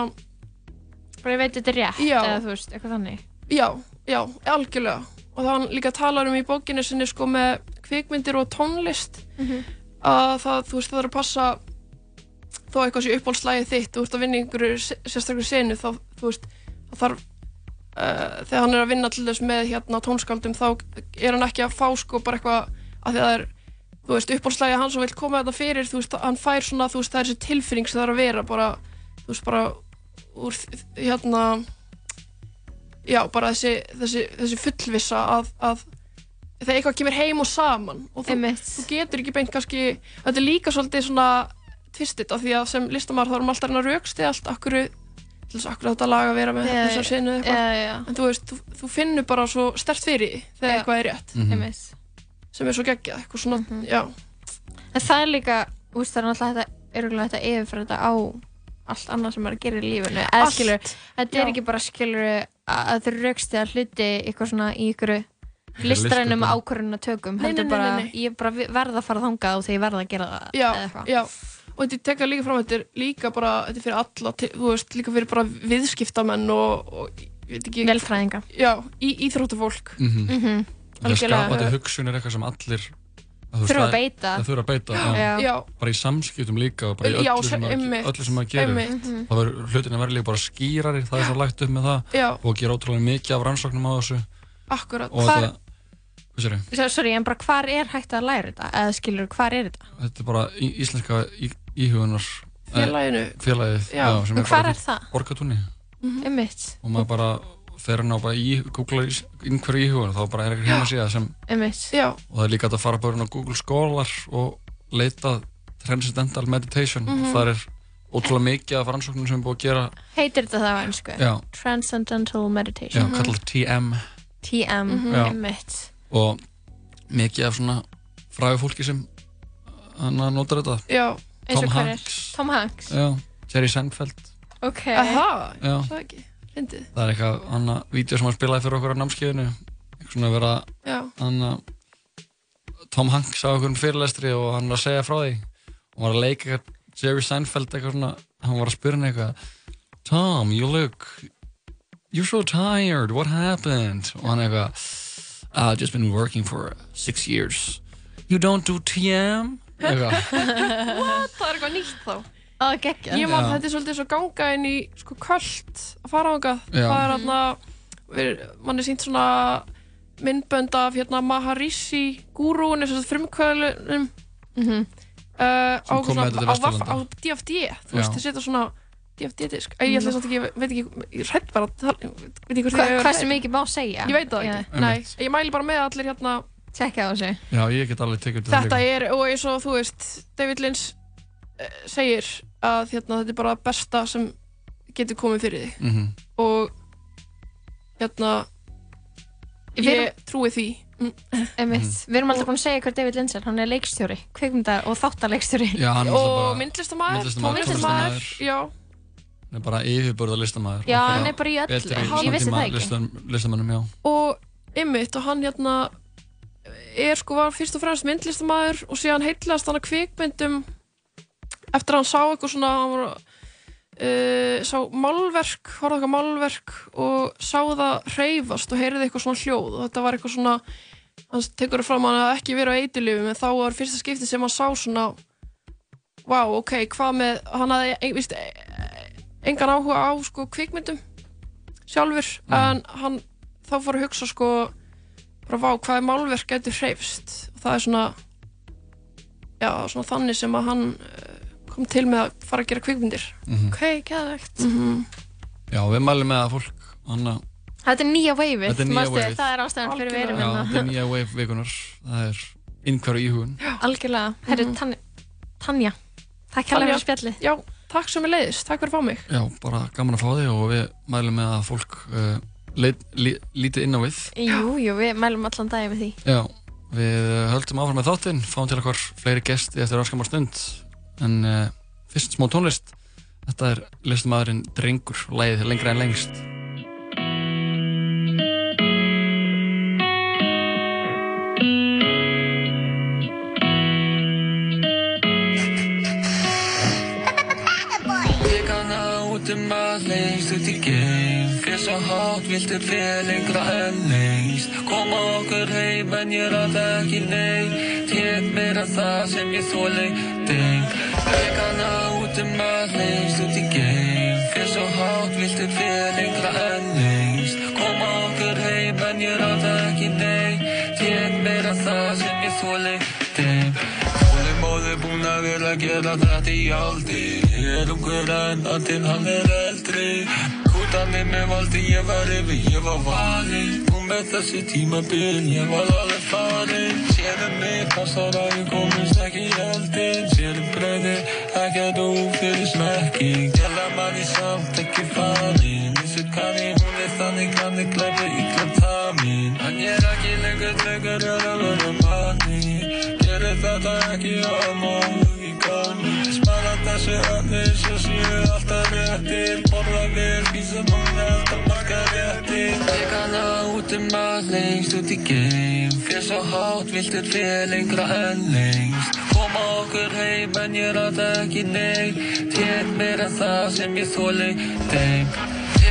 bara ég veit þetta er rétt já, eða þú veist, eitthvað þannig já, já, algjörlega og það hann líka talar um í bókinni sinni sko með kvikmyndir og tónlist Mhm. að það, þú veist, það er að passa þó eitthvað sé uppáhaldslægið þitt þú ert að vinna í einhverju se- sérstaklega senu þá, þú veist, það þarf uh, þegar hann er að vinna til þess með hérna tónskaldum þá er hann ekki að fá sko bara eitthvað að því að það er þú veist, uppáhaldslægið hans og vil koma þetta fyrir þú veist, hann fær svona, þú veist, það er þessi tilfinning sem það er að vera bara, þú veist, bara úr hérna já, bara þessi, þessi, þessi fullvissa að, að þegar eitthvað kemur heim og saman og þú, þú getur ekki beint kannski þetta er líka svolítið svona tvistit af því að sem listamæður þá erum alltaf að rauksti allt akkur til þess akkur þetta lag að vera með þessar sinu já, já. en þú veist, þú, þú finnur bara svo stert fyrir þegar eitthvað er rétt Mhm. Einmitt. sem er svo geggjað, eitthvað svona, Mhm. já En það er líka, þú veist, það er náttúrulega þetta, örgulega þetta yfirfæra þetta á allt annað sem maður gerir í lífinu. Eða skilur, þetta er ekki bara skilur að þau raukst eða hluti eitthvað svona í ykkur listrænum listsköpun. ákvörðuna tökum. Nei, nei, Heldur nei, bara, ég bara verð að fara þangað og þegar ég verð að gera það já, já, og þetta tekja líka fram þetta er líka bara, þetta er fyrir alla þú veist, líka fyrir bara viðskiptamenn og, og ég veit ekki Velfræðinga já, í, íþróttufólk Mhm. Mhm. Það skapandi hugsun er eitthvað sem allir að Þurfa að beita. það þurfa að beita já. Já. Já. bara í samskiptum líka og bara í Já, öllu sem, einmitt, maður, öllu sem maður gerir einmitt. Mhm. það verður hlutin að vera líka bara skýrari það er svo lagt upp með það Já. og gera ótrúlega mikið af rannsóknum á þessu Akkurat. og Hvar- þetta Sorry, en bara hvar er hægt að læra þetta? Eða skilur, hvar er þetta? þetta er bara í, íslenska í, íhugunar eh, Félaginu. félagið, Já. já, sem er bara er það? borgatúni Einmitt. og maður bara fer hann á bara í googlar einhverju íhugun þá bara er eitthvað heimasíða sem Einmitt. Já. og það er líka að fara bara inn á Google Scholar og leita Transcendental Meditation Mhm. það er ótrúlega mikið af rannsóknum sem er búið að gera Heitir þetta það á einsku? Já. Transcendental já, Meditation. kallað TM TM, Mhm. Já. einmitt. og mikið af svona fræðu fólki sem hann notar þetta Já. Tom? Hanks Tom Hanks. já, Jerry Seinfeld Ok. Aha, Já. það ekki, fyndið. það er eitthvað annað vídeo sem hann spilaði fyrir okkur á námskeiðinu eitthvað svona að vera Já. hann Tom Hanks á okkur fyrirlestri og hann var að segja frá því og var að leika eitthvað Jerry Seinfeld eitthvað svona hann var að spyrja hann eitthvað Tom, you look you're so tired, what happened og hann eitthvað I've just been working for six years you don't do TM What? Það er eitthvað nýtt þá. Á, geggja. Ég man Já. þetta er svolítið svo ganga inn í sko köld að fara ángað. Það er hérna, mann er sínt svona myndbönd af hérna Maharishi gúrúin, þess að frumkvöðlunum Mhm. uh, á, Sem svona- á, á DFD, þú veist, þið setja svona DFD-disk. Ég ætla samt ekki, ég veit ekki, ég hrætt bara, að tala- veit ekki hvort Hva, ég hversu mikið má segja? Ég veit það ekki, nei, ég mæli bara með allir hérna Tjekka á þessu. já, ég get alveg tekið þetta Þetta er, og eins og þú veist, David Lynch eh, segir að hérna, þetta er bara besta sem getur komið fyrir þig Mhm. og hérna Við ég erum- trúi því Mm. Einmitt. Við erum alltaf búin að segja hver David Lynch er. Hann er leikstjóri, kvikmynda og þáttaleikstjóri. Já, hann er og bara- myndlistamæður, myndlistarmaður, tónlistamæður já, hann er bara yfirburða listamæður Já, hann er bara í öllu. betri Ég vissi það ekki. listam, listamannum, já og ymmit og hann hérna er sko var fyrst og fremst myndlistamæður og síðan heitlast hann að kvikmyndum eftir að hann sá eitthvað svona hann var, uh, sá málverk horfði eitthvað málverk og sá það hreyfast og heyrði eitthvað svona hljóð. Og þetta var eitthvað svona hann tekur það fram að hann ekki verið á eitilifum en þá var fyrsta skipti sem hann sá svona vá, ok, hvað með hann hafði, ein, víst, engan áhuga á sko kvikmyndum sjálfur, en hann þá fór að hugsa sko bara vá, hvað er málverk getur hreyfst? Og það er svona já, svona þannig sem að hann uh, kom til með að fara að gera kvikmyndir. Mhm. Ok, gæðvegt Já, við mælum með að fólk Anna, Þetta er nýja Þetta er waveið. það er ástæðan fyrir við erum já, hérna. þetta er nýja wave vikunar Það er innhverju íhugun Algjörlega, herru, Tanja, Tanja, takk hérlega fyrir spjallið. Já, takk sem er leiðist, takk fyrir að fá mig. Já, bara gaman að fá þig og við mælum með að fólk uh, lítið inn á við. Jú, jú, við mælum allan daginn með því. Já, við uh, höldum áfram með þáttinn fáum til okkar fleiri gesti eftir raskamar stund. En uh, fyrst smá tónlist. Þetta er listamæðurinn Drengur, lægið lengra en lengst hátt viltu fyrir lengra en lengst Koma okkur heim en ég ráð ekki nei Tek mér að það sem ég þóli deng. Að út um að lengst út í geim. Fyrir svo hátt viltu fyrir lengra en lengst Koma okkur heim en ég ráð ekki nei Tek mér að það sem ég þóli deng. Þólimóði búin að vera að gera þetta í aldir Ég er ungur en andinn hann er eldri Kútanir með valdi ég var yfir, ég var valinn. Og með þessi tímabil ég var alveg farinn. Sérum mig passar að ég komist ekki í eldin Sérum bröði, ekki að þú fyrir smekking Gæla maður samt ekki farinn. Vissur kann ég, hún er þannig kann ég glæpa illa tamin En ég er ekki lengur dregur er að vera manni. Gerir þetta ekki á ganni Spara þessu öfnir svo séu alltaf réttir Borða vel, vísa núna alltaf marga réttir. Ég kann að út um að lengst út í geim. Fyrir svo hátt viltu fyrir lengra en lengst. Koma okkur heim en ég ráða ekki nei Tek mér að það sem ég þóli þeim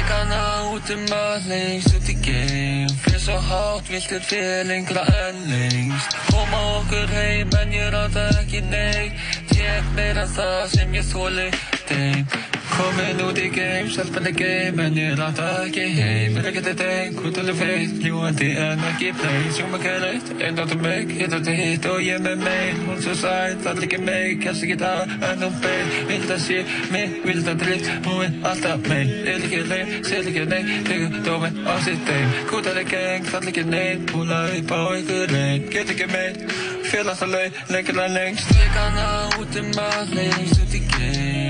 Ég að út um að lengst í geim. Fyrir svo hátt viltu fyrir lengra en lengst Koma okkur heim en ég ráða ekki nei Tek mér að það sem ég þóli þeim Komin út í geim, stelpan er geim En ég ráða ekki heim. Er ekkert eitt einn, húttalega feit Ljúandi en ekki play Sjóma kærætt, einn áttur mig Hitt áttur hitt. Og ég með mein Hún svo sætt, allir ekki mig Kjast ekki það, en hún bein. Vild að sé mig, vild að drift Hún er alltaf mein. Er ekki leið, sér ekki nei Tegur dómin á sitt deim. Húttalega geng, allir ekki neinn Búla upp á ykkur einn Get ekki meinn Fél alltaf leið, lengur en lengst. Kann að út um að lengst út í geim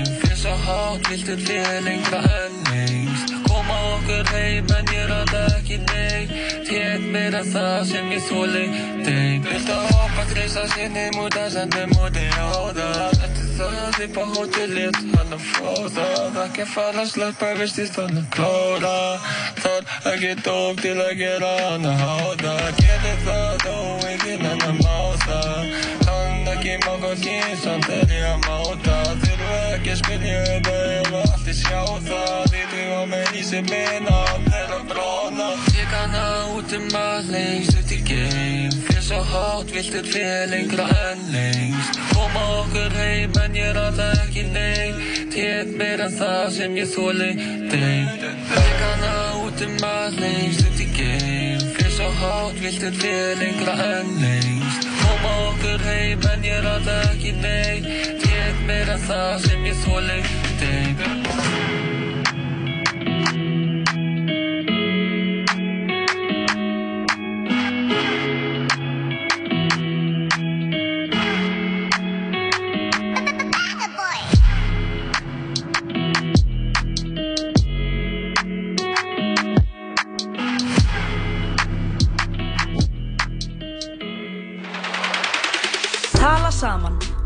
svo hátt viltu fyrir lengra en lengst Koma okkur heim en ég ráða ekki nei Tek mér að það sem ég þóli þeim Viltu hoppa treysa sinni múta sendi múti á það. Eftir það upp á hótelið hann að það Ekki fara að sleppa vistist hann að klára Þar ekki dóp til að gera hann að háta Gerði það þó enginn hann að máta. Kann ekki máka kyn samt er ég að máta ekki að spyrja þetta ef allir sjá það. Þið á mig í sem minna þeirra bróna Ég kann að út um að lengst út í geim. Fyrir svo hátt viltu fyrir lengra en lengst. Koma okkur heim en ég ráða ekki nei Tek mér að það sem ég þóli þeim. Ég kann að út um að lengst út í geim. Fyrir svo hátt viltu fyrir lengra en lengst Okkur heim en ég ráða ekki nei. Tek mér að það sem ég þóli þeim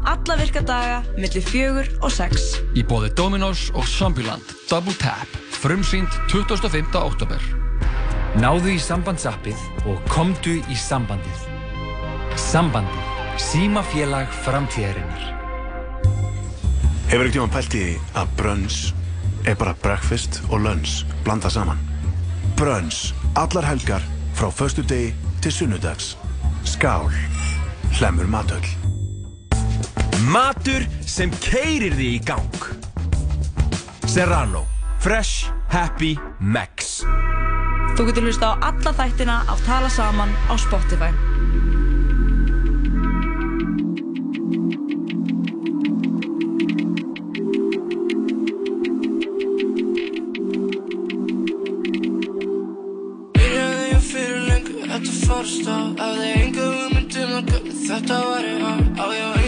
Alla virka daga, millir fjögur og sex. Í bóði Dominos og Zombieland Double Tap Frumsýnd 25. oktober Náðu í sambandsappið og komdu í sambandið. Sambandið. Símafélag framtíðarinnar. Hefur ekkert tíma pælt í að brönns er bara breakfast og lunch blanda saman. Brönns, allar helgar frá föstu degi til sunnudags. Skál, hlemur matöll. Matur sem keirir þig í gang. Serrano. Fresh. Happy. Max. Þú getur hlusta á alla þættina af Tala Saman á Spotify. Þetta var ég á, á ég á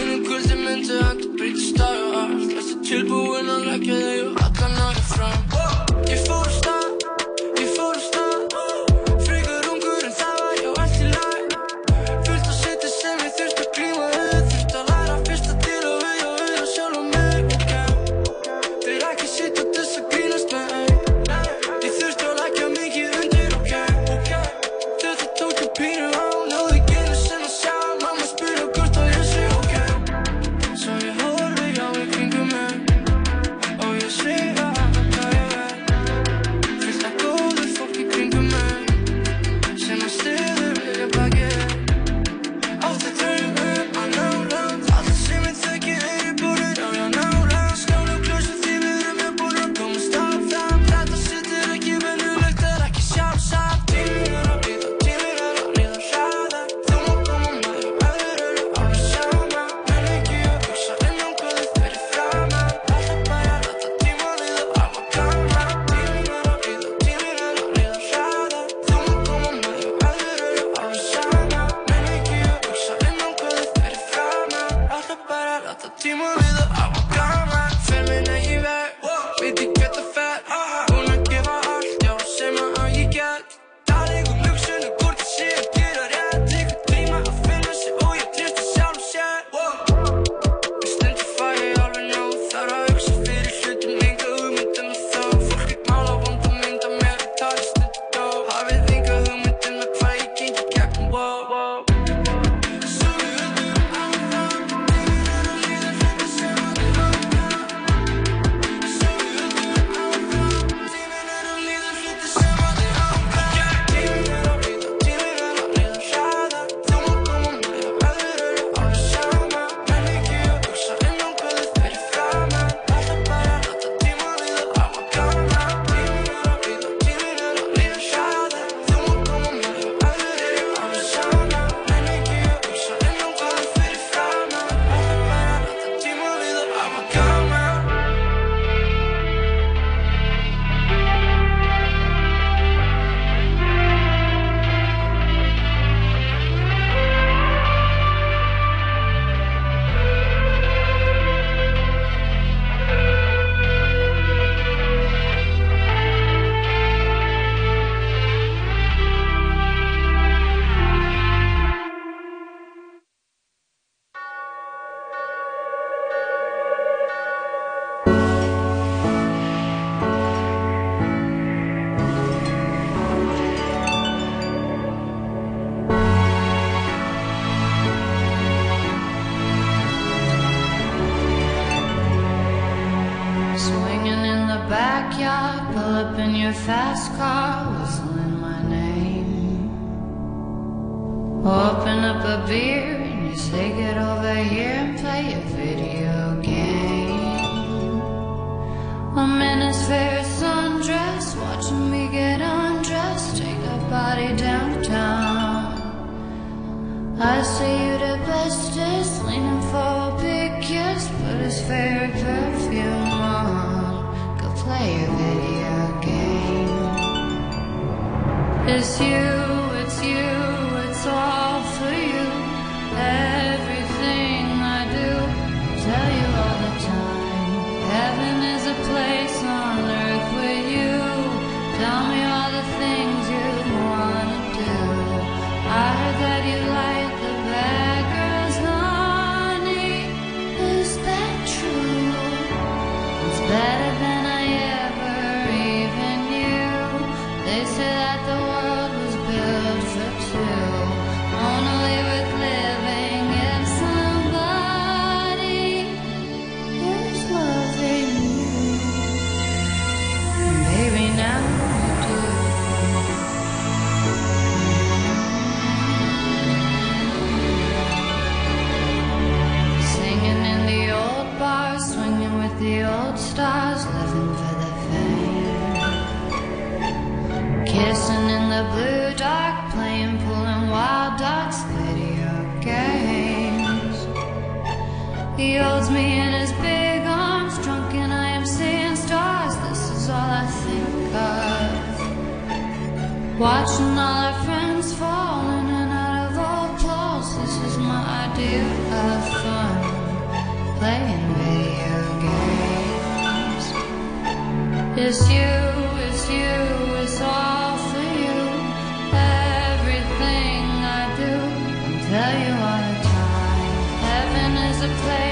as a place.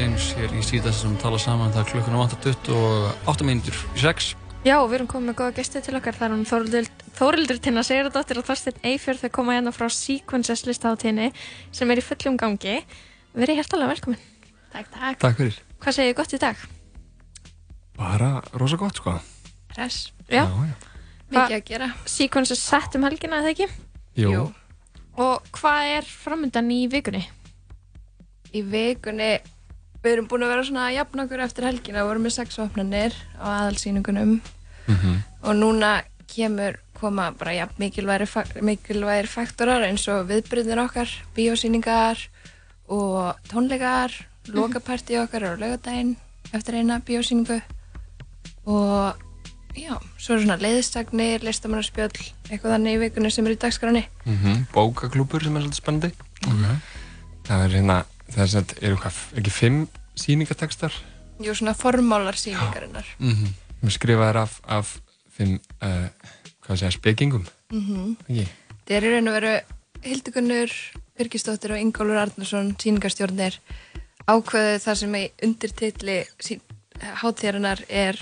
Games hér í síðan sem tala saman það er klukkan á 8.20 og 8 mínútur í 6 Já, við erum komið með góða gesti til okkar. Það er hún Þórildur, Tinna Sigurðardóttir og Þorsteinn Eifjörð þau koma hérna frá Sequences listaháttíðinni sem er í fullum gangi. Verið hjertalega velkomin. Takk, takk. Takk fyrir. Hvað segir þið gott í dag? Bara rosa gott sko. Hress. Já. Mikið að gera. Sequences sett um helgina, eða ekki? Jú. Og hvað er framöndan í vikunni? Í vikunni, við erum búin að vera svona að jafna okkur eftir helgina, við vorum með sex opnarnir á aðalsýningunum og núna kemur koma bara jafn mikilvægir, mikilvægir faktorar eins og viðbyrðin okkar, bíósýningar og tónleikar, lokapartí okkar á laugadaginn eftir eina bíósýningu og já, svo er svona leiðstagnir, listamannarspjöll, eitthvað þannig í vikunni sem er í dagskráni. Mm Bókaklúpur sem er svolítið spennandi. Okay. Það er hérna, það er svona, eru hvað, ekki fimm sýningatekstar? Jú, svona formálar sýningarinnar. Mm -hmm. Við skrifaðir af, af fimm, uh, hvað segja, spekingum. Mm Ekki? Það er í raun og veru Hildigunnur, Birgisdóttir og Ingólfur Arnarsson, sýningarstjórnir, ákveðu það sem í undirtitli sín, hátíðarinnar er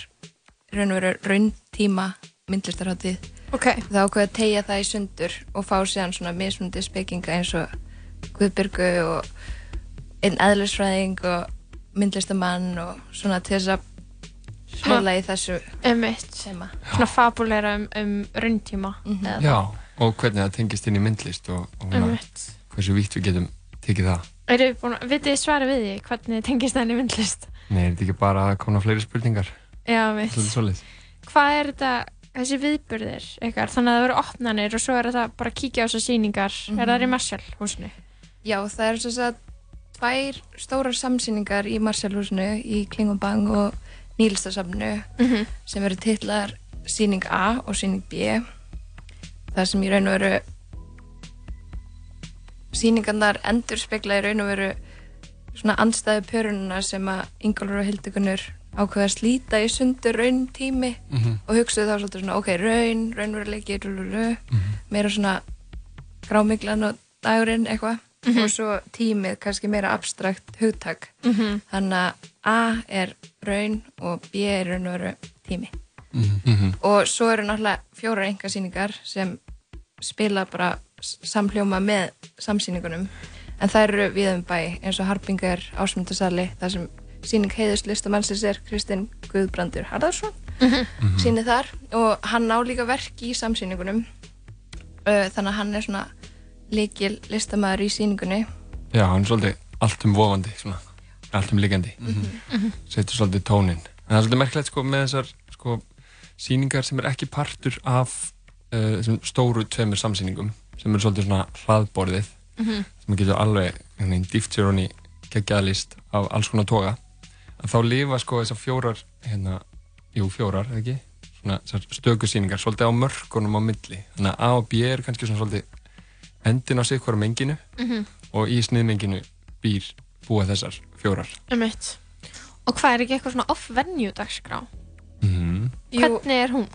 í raun og veru rauntíma myndlistarhátíð. Okay. Það ákveðu að tegja það í sundur og fá síðan svona mismundi spekinga eins og Guðbyrgu og einn eðlisfræðing og myndlistamann og svona til þess að hlæla í þessu Emitt. Svona fabulera um, um rauntíma. eða Já, og hvernig það tengist inn í myndlist og, og Einmitt. hversu vítt við getum tekið það. Eru þið búin að, vitið þið svara við því hvernig tengist það inn í myndlist? Nei, er þetta ekki bara að koma fleiri spurningar? Já, mitt. Svolítið svolítið. Hvað er þetta, þessi viðburðir ykkar? Þannig að það eru opnanir og svo er þetta bara að kíkja á þessar sýningar. Er það í Marshall húsinu? Já, það eru svo að tvær stórar samsýningar í Marshallhúsinu í Klingubang og Nílstasafnu Mhm. sem eru titlar sýning A og sýning B það sem í raun og veru sýningarnar endur spekla í raun og veru svona andstæðu pörununa sem að Ingólfur og Hildigunnur ákveða að slíta í sundur raun tími Mhm. og hugsaðu þá svolítið svona ok, raun, raunveruleiki, rululu meira svona grámiglan og dagurinn eitthvað Mhm. og svo tímið kannski meira abstrakt hugtak Mhm. þannig að A er raun og B er raun og veru tími Mhm. og svo eru náttúrulega fjórar engasýningar sem spila bara s- samhljóma með samsýningunum en það eru við um bæ eins og Harpingar ásmundasali þar sem sýning heiðust listamannsins er Kristinn Guðbrandur Harðarsson Mhm. sýnir þar og hann á líka verk í samsýningunum þannig að hann er svona líkil listamæður í sýningunni Já, hann er svolítið allt um vofandi, svona, allt um liggjandi. Mhm. Setur svolítið tónin. En það er svolítið merkilegt sko með þessar sko sýningar sem er ekki partur af uh, stóru tveimur samsýningum sem eru svolítið svona hlaðborðið Mhm. sem getur alveg dýft sér honni geggjaðlist af alls konar toga að þá lifa sko þessar fjórar hérna, jú fjórar, eða ekki? svona þessar stöku sýningar svolítið á mörkunum á milli þannig að A og B er kannski svona svolítið endin á sig hverju menginu Mhm. og í sniðmenginu býr búa þessar fjórar Einmitt. Og hvað er ekki eitthvað svona off-venue dagskrá? mm. Hvernig er hún?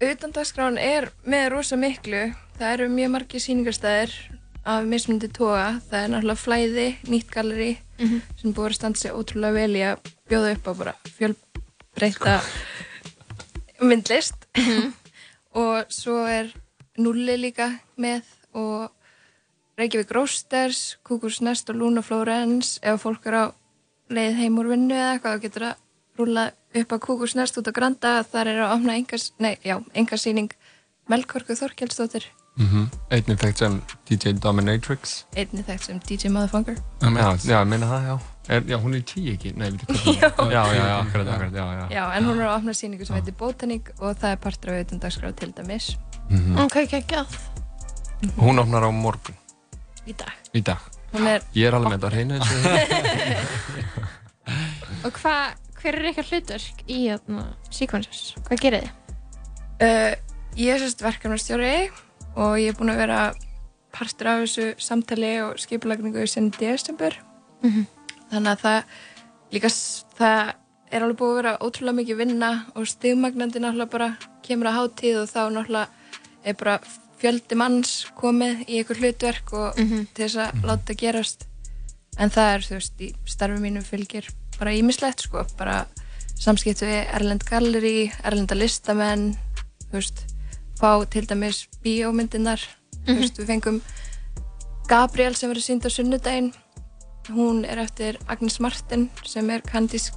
Utandagskrán er með rosa miklu. Það eru mjög margir sýningarstæðir af mismundi toga. Það er náttúrulega flæði, nýtt galleri Mhm. sem búið að standa sig ótrúlega vel í að bjóða upp á bara fjölbreyta myndlist. og svo er Nulli líka með og Reykjavík Roasters, Kúkurs Nest og Luna Florence. Ef fólk er á leið heim úr vinnu eða eitthvað þá getur það rúla upp að Kúkurs Nest út á Granda. Þar er að opna engas, nei, já, engasýning Melkorku Þorkelsdóttir, Mm Einnig þekkt sem DJ Dominatrix einni þekkt sem DJ Motherfucker. Já, já, ég meina það, já er, Já, hún er í tí ekki Nei, við Já. Já, já, já, akkurat, akkurat, já, já Já, en hún er að opna sýningu sem heitir Botaník og það er partur af utandagskrá til dæmis Mhm. Ok, ekki ekki að. Hún opnar á morgun í dag. Í dag er Ég er alveg með þetta á hreinu eins og hvað, hver er ykkar hlutverk í hérna, Sequences? Hvað gerir þið? Uh, ég er sérst verkefnastjóri og ég er búin að vera partur af þessu samtali og skipulagningu sem desember. Mhm. Þannig að það líka, það er alveg búið að vera ótrúlega mikið vinna og stigmagnandi náttúrulega bara kemur að hátíð og þá náttúrulega er bara fjöldi manns komið í einhver hlutverk og Mhm. til þess að láta það gerast. En það er, þú veist, í starfi mínu fylgir bara ímislegt, sko, bara samskipt við Erlend Gallery, Erlenda listamenn, þú veist, fá til dæmis bíómyndinar, þú veist, við fengum Gabriel sem verður sínd á sunnudaginn, hún er eftir Agnes Martin sem er kandísk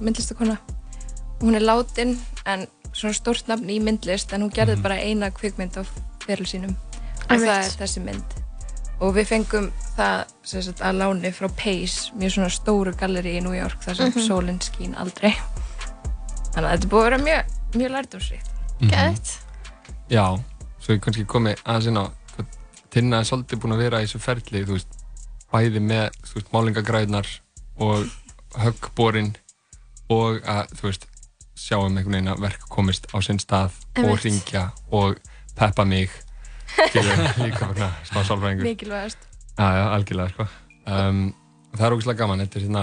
myndlistakona. Hún er látin en svona stórt nafn í myndlist en hún gerði bara eina kvikmynd á feril sínum og það er þessi mynd. Og við fengum það sagt, að láni frá Pace, mjög svona stóru galleri í New York þar sem Mhm. sólinn skín aldrei. Þannig að þetta búið að vera mjög, mjög lærdómsríkt. Mhm. Geðvægt. Já, svo ég kannski komið aðeins inn á Tinna er svolítið búin að vera í þessu ferli þú veist, bæði með veist, málingagræðnar og höggborin og að þú veist, sjáum einhvern veginn að verk komist á sinn stað og Einmitt. ringja og peppa mig líka vegna smá sálfræðingur Mikilvægast. Já, já, algjörlega sko. um, það er ógæslega gaman þetta er hérna,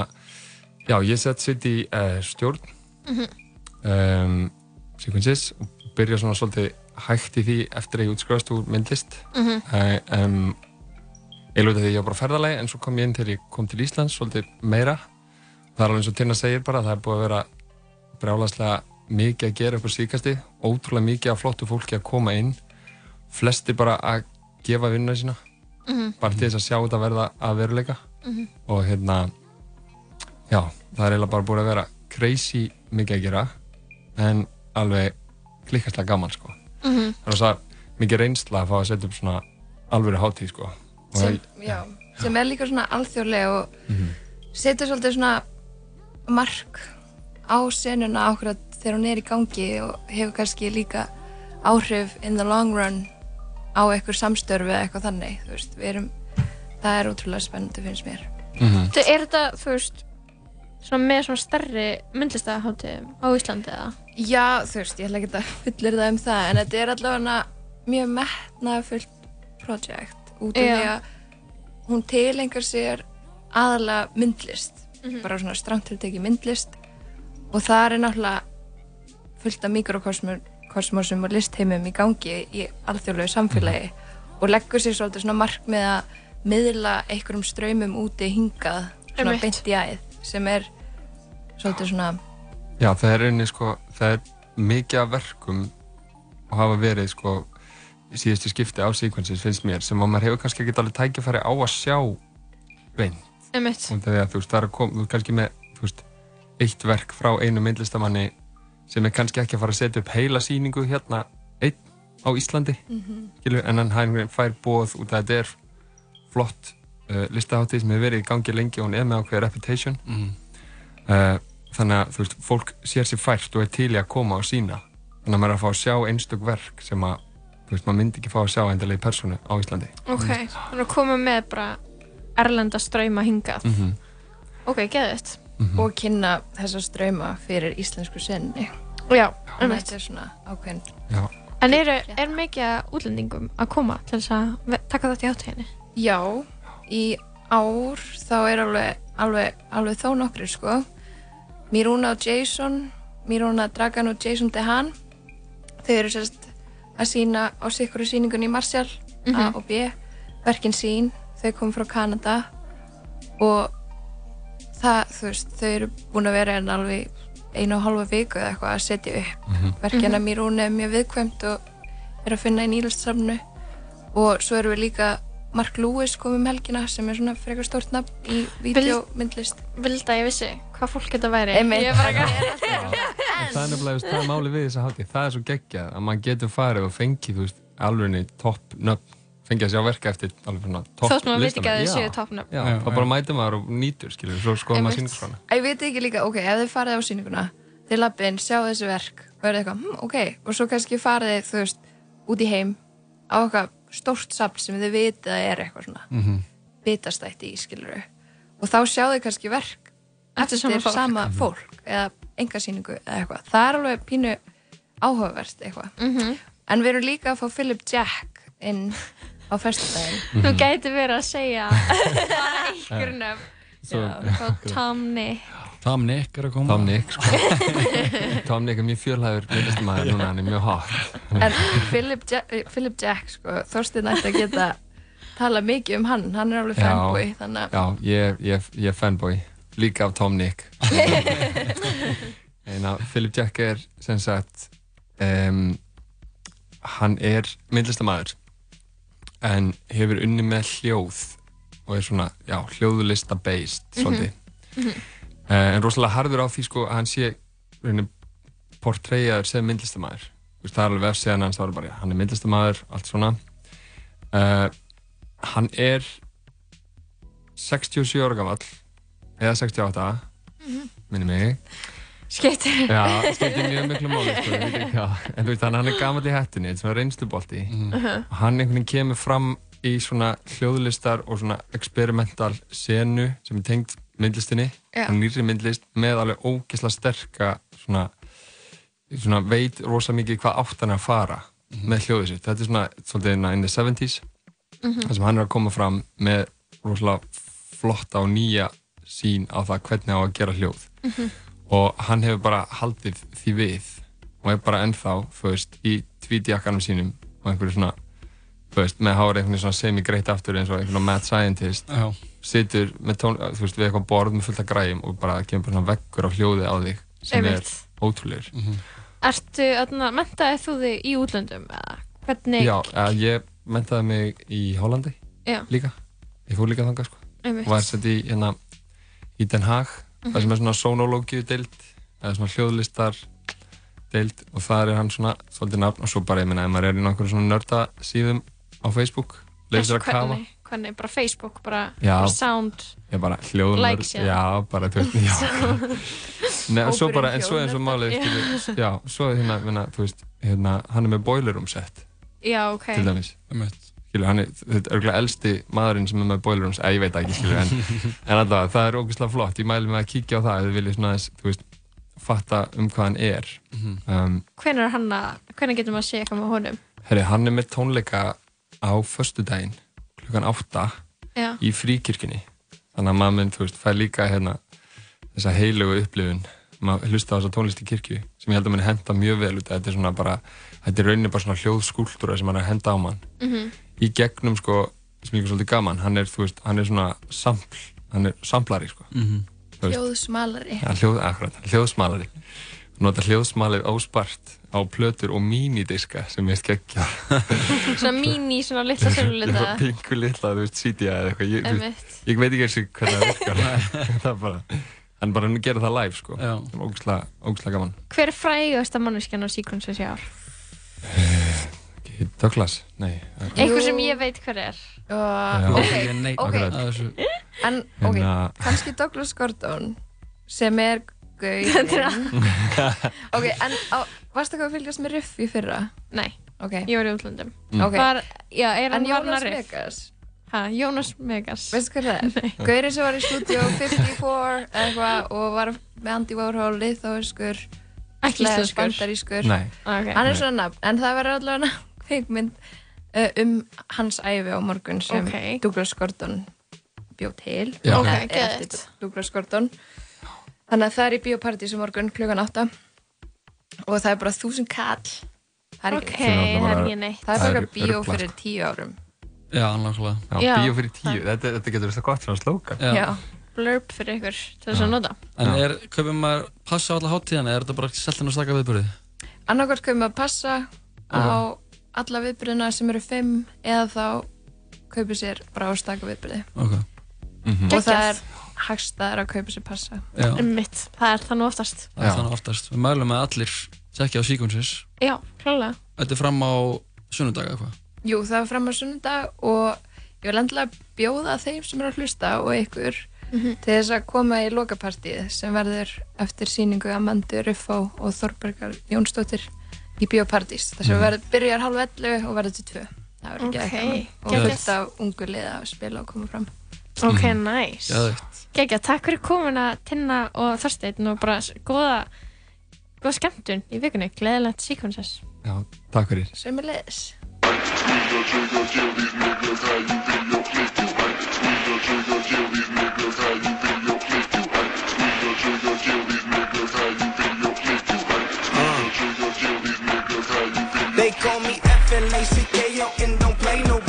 já, ég sett sitt í uh, stjórn Mhm. um, sequences og byrja svona svolítið hægt í því eftir að ég útskrifast úr myndlist Mhm. uh, um, ég lúti því ég var bara á ferðalagi en svo kom ég inn til ég kom til Íslands svolítið meira það er alveg eins og Tinna segir bara það er búið að vera brjálaslega mikið að gera upp á síkasti ótrúlega mikið af flottu fólki að koma inn flesti bara að gefa vinna sína Mhm. bara til þess að sjá þetta verða að veruleika Mhm. og hérna já, það er eiginlega bara búið að vera crazy mikið að gera en alveg klikkastlega gaman sko Mhm. það er mikið reynsla að fá að setja upp svona alvöru hátíð sko sem, já, sem er líka svona alþjóðlega og Mhm. setur svolítið svona mark á senuna ákveðat þegar hún er í gangi og hefur kannski líka áhrif in the long run á eitthvað samstörfi eða eitthvað þannig veist, við erum, það er útrúlega spennandi finnst mér Mhm. Þú, er þetta, þú veist, svona með svona stærri myndlistaháttíðum á Íslandi eða? Já, þú veist, ég ætla ekki að fullir það um það en þetta er allavega mjög metnafullt projekt út af því að hún tilengar sér aðalega myndlist Mhm. bara svona strangt til tekið myndlist og það er náttúrulega fullt af mikrokosmosum og listheimum í gangi í alþjóðlegu samfélagi og leggur sér svolítið svona markmið að miðla einhverjum ströymum úti hingað svona Einmitt. beint í æð sem er svolítið svona já, það er einni sko það er mikið af verkum og hafa verið sko síðustu skipti á sequences finnst mér sem að maður hefur kannski ekki alveg tækifæri á að sjá beint. Að þú veist, það er að koma, þú ert kannski með þú veist, eitt verk frá einu myndlistamanni sem er kannski ekki að fara að setja upp heila sýningu hérna einn á Íslandi Mhm. skilur, en hann hann fær bóð út að þetta er flott uh, listaháttið sem hefur verið í gangi lengi og hún er með ákveði reputation Mhm. uh, þannig að þú veist, fólk sér sér fært og er til í að koma og sína þannig að maður er að fá að sjá einstök verk sem að þú veist, maður myndi ekki fá að sjá endilega í personu á Íslandi Ok, þannig að koma með bara erlenda ströyma hingað. Mhm. Ok, geðvægt. og kynna þessa ströyma fyrir íslensku senni Já, og þetta er svona ákveðin Já. En eru, er mikið útlendingum að koma til þess að taka þátt í hátíðinni? Já, í ár þá er alveg, alveg, alveg þó nokkri sko Miruna og Jason Miruna Dragan og Jason Dehan þau eru sérst að sína á sikkur síningunni í Marshall A Mhm. og B verkin sín, þau kom frá Kanada og það, þú veist, þau eru búin að vera en alveg einu og halva viku eða eitthvað að setja upp. Mhm. verkina Mhm. Miruna er mjög viðkvæmt og er að finna í nýlastsamnu og svo erum við líka Mark Lewis kom um helgina sem er svona frekar stórt nafn í videómyndlist Vilda ég vissi hvað fólk þetta væri. Einmitt. Ég er bara það er nefnilega, það er máli við þessa hátíð. Það er svo geggjað að maður getur farið og fengið, þú veist, alveg topp nöfn fengið að sjá verka eftir alveg svona topp Þótt maður veit ekki að listamenn. séu Já. toppnöfn. Já, Já, þá já. bara mætir maður og nýtur, skilur, svo skoðum maður sýningu svona Ég veit ekki líka, ok, ef þið farið á sýninguna þið lappin, sjá þessi verk og verðið eitthvað, hm, ok, og svo kannski farið þið, þú veist, út í heim á eitthvað stórt safn sem þið vitið að er eitthvað svona Mhm. bitastætti í, skilur og þá sjá þið kannski verk Eftir eftir, sama fólk. sama Mhm. fólk eða engasýningu eða eitthvað það er alveg pínu áhugavert eitthvað Mhm. en við erum líka að fá Philip Jack inn á festudaginn Þú gæti verið að segja bara Já, frá Tom Nick. Tom Nick er að koma. Tom Nick, sko. Tom Nick er mjög fjölhæður myndlistamæður núna, hann er mjög hot. En Philip Jack, Philip Jack sko, Þorstein ætti að geta tala mikið um hann, hann er alveg fanboy þannig að Já, ég, ég, ég er fanboy líka af Tom Nick. En að Philip Jack er sem sagt um, hann er myndlistamæður en hefur unni með hljóð og er svona, já, hljóðlista based svolítið. Mhm. uh, en rosalega harður á því sko að hann sé rauninni portreyjaður sem myndlistamæður það er alveg vefsíðan hans, það er bara, já, hann er myndlistamæður allt svona. Uh, hann er 67 ára gamall eða 68 Mhm. minni mig Skiptir Já, skiptir mjög miklu máli sko, ég veit ekki hvað. en þú veist, hann hann er gamall í hættunni þetta er svona reynslubolti Mhm. og hann einhvern veginn kemur fram í svona hljóðlistar og svona experimental senu sem er tengt myndlistinni Já. og nýri myndlist með alveg ógeðslega sterka svona, svona veit rosa mikið hvað átt hann er að fara með hljóðið sitt þetta er svona svolítið inn in the 70s Mhm. þar sem hann er að koma fram með rosalega flotta og nýja sín á það hvernig á að gera hljóð Mhm. Og hann hefur bara haldið því við og er bara ennþá, þú veist, í tvítjakkanum sínum og einhverju svona þú veist, með hárið einhvern veginn svona semi-greitt aftur eins og einhvern veginn mad scientist Já. situr með tón, þú veist, við eitthvað borð með fullt af græjum og bara kemur bara svona veggur af hljóði á þig sem Einmitt. er ótrúlegur Ertu, þarna, mentaði þú þig í útlöndum eða hvernig Já, að ég mentaði mig í Hollandi Já. líka, ég fór líka þangað sko Einmitt. var sett í, hérna, í Den Haag. Það sem er svona sonológiu deild eða svona hljóðlistar deild og það er hann svona svolítið nafn og svo bara, ég meina, ef maður er í nákvæmlega svona nörda síðum á Facebook sér að kafa. hvernig, hvernig, bara Facebook, bara, Já. bara sound ég bara hljóðnörd, Like síðan. já, bara veist, já. Nei, svo bara, en svo eins og málið, skilur, já, svo er hérna, minna, þú veist, hérna, hann er með boiler room set Já, ok. til dæmis skilur, hann er, þetta er örgulega elsti maðurinn sem er með boiler rooms, eða ég veit ekki skilur, en, en alltaf, það er ógeðslega flott. Ég mæli mig að kíkja á það, ef þið viljið svona aðeins, þú veist, fatta um hvað hann er. Um, Hvenær er hann að, hvernig getur maður að sé eitthvað með honum? herri, hann er með tónleika á föstudaginn, klukkan átta Já. í fríkirkjunni. Þannig að maður mynd, þú veist, fær líka hérna þessa heilugu upplifun. Maður hlusta á þessa tónlist í kirkju sem ég held að mann henda mjög vel út þetta er svona bara, þetta er rauninni bara svona hljóðskúltúra sem hann er að henda á mann. Mhm. Í gegnum sko, sem ég er svolítið gaman hann er, veist, hann er svona sampl, hann er samplari sko. Mhm. Þú veist. Hljóðsmalari. Ja, hljóð, akkurat, hljóðsmalari. Nota hljóðsmalið óspart á plötur og mínidiska sem ég skeggja Svona mini, svona litla sérflita pingu litla, þú veist, CD eða eitthvað. Ég, ég veit ekki eins og hvernig það virkar. Það er bara, hann bara gera það live sko, sem er ógslag, ógslag gaman. Hver er frægasta manneskjan á Sequence þessi ár? Ekki Douglas, nei Einhver sem ég veit hver er Já. ok, Ég nei- ok akkurat. en ok, Hérna- kannski Douglas Gordon sem er gauðin ok, en á, varstu eitthvað að fylgjast með Riff í fyrra? Nei, ok ég var í útlöndum Mm. Ok. Var, já, er hann En Jónas Varnar Riff? Vegas? Ha, Jónas Megas Veistu hvað það er? Gaurin sem var í stúdíu 54 eða eitthvað og var með Andy Warhol, litháiskur Ekki slash íslenskur? bandarískur Nei. Hann Nei. er svona nafn, en það verður allavega kveikmynd uh, um hans æfi á morgun sem Ok. Douglas Gordon bjóð til Já. Eða- Ok, eða eftir Douglas Gordon þannig að það er í biopartís á morgun klukkan 8 og það er bara þúsund kall það er ekki það er bara- ekki neitt. það er bara bíó fyrir sko. tíu árum Já, nákvæmlega. Já, Já. bíó fyrir tíu, þetta, þetta getur verið gott svona slókan. Já. Blurb fyrir ykkur til þess að nota En er, kaupir maður passa á alla hátíðana, er þetta bara seltin og staka viðbörði? annarkvært kaupum að passa á alla viðbyrðina sem eru fimm eða þá kaupir sér bara á staka viðbyrði Ok. og það er hagstaðar að kaupa sér passa Já. Mitt, það er það nú oftast Það er þannig oftast. Við mælum að allir tekja á Sequences. Já, klálega Þetta er fram á sunnudaga eitthvað. Jú, það er fram á sunnudag og ég vil endilega bjóða þeim sem eru að hlusta og ykkur Mhm. til þess að koma í lokapartíð sem verður eftir síningu Amandu Ruffó og Þorbergar Jónsdóttir í Bíópartís þess að Mhm. verður byrjar halv 11 og verður til 2 það verður ekki ekki og af ungu liða að spila og koma fram Ok, Mhm. nice. Gekja, takk fyrir komuna Tinna og Þorsteinn og bara góða góða skemmtun í vikunni, gleðilegt sequences Já, takk fyrir. Sömulegis They F-L-A-C-K-O and don't play no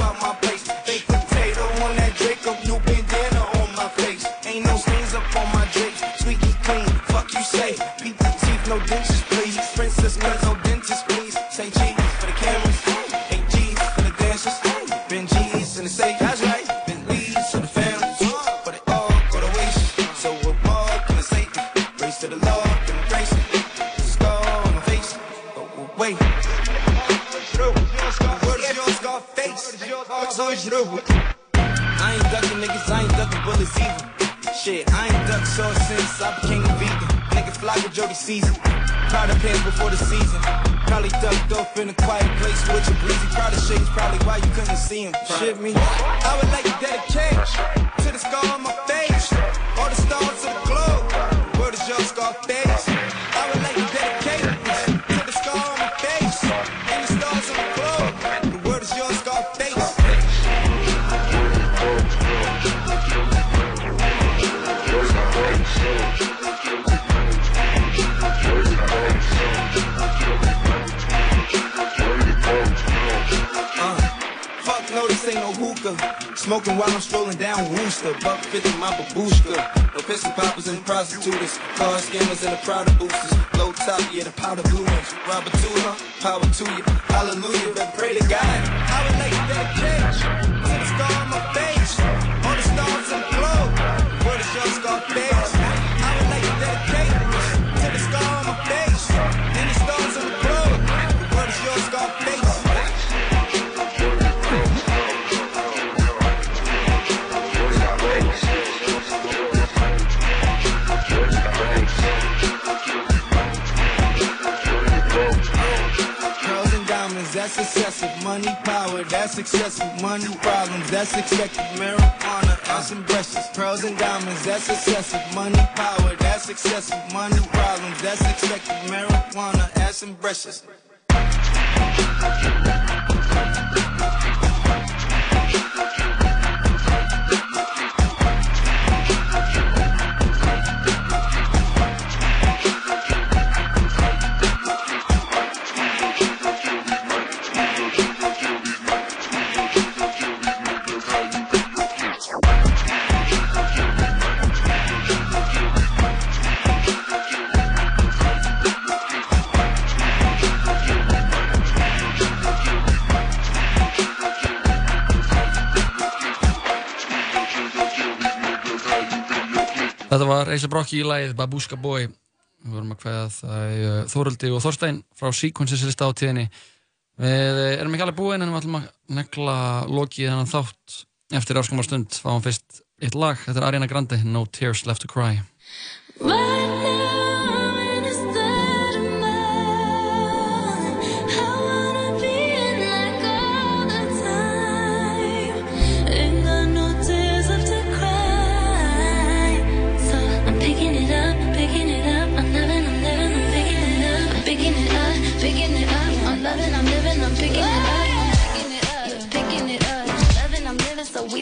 Sauce since I became a vegan. Niggas fly with Jody season. Powder pants before the season. Probably ducked off in a quiet place with your breezy. Proud of shades, probably why you couldn't see him. Shit me. I would like to dedicate to the scar on my face. Hookah. Smoking while I'm strolling down Wooster. Buck 50 my babushka. No pistol poppers and prostitutes. Car scammers and the Prada boosters. Low top, yeah, the powder blue ones. Robert Tula, power to you. Hallelujah, better pray to God. I would like to dedicate to the scar on my face. All the stars in the globe. Word is your scar face. I would like excessive. Money, power, that's excessive. Money, problems, that's expected. Marijuana, ass and brushes. Pearls and diamonds, that's excessive. Money, power, that's excessive. Money, problems, that's expected. Marijuana, ass and brushes. Þetta var Eisa Brokki í lagið Babushka Boy. Við vorum að kveða það uh, Þóruldi og Þorstein frá Sequences lista á tíðinni. Við uh, erum ekki alveg búin en við ætlum að negla lokið þennan þátt eftir áskamar stund. Fáum fyrst eitt lag. Þetta er Ariana Grande, No Tears Left to Cry.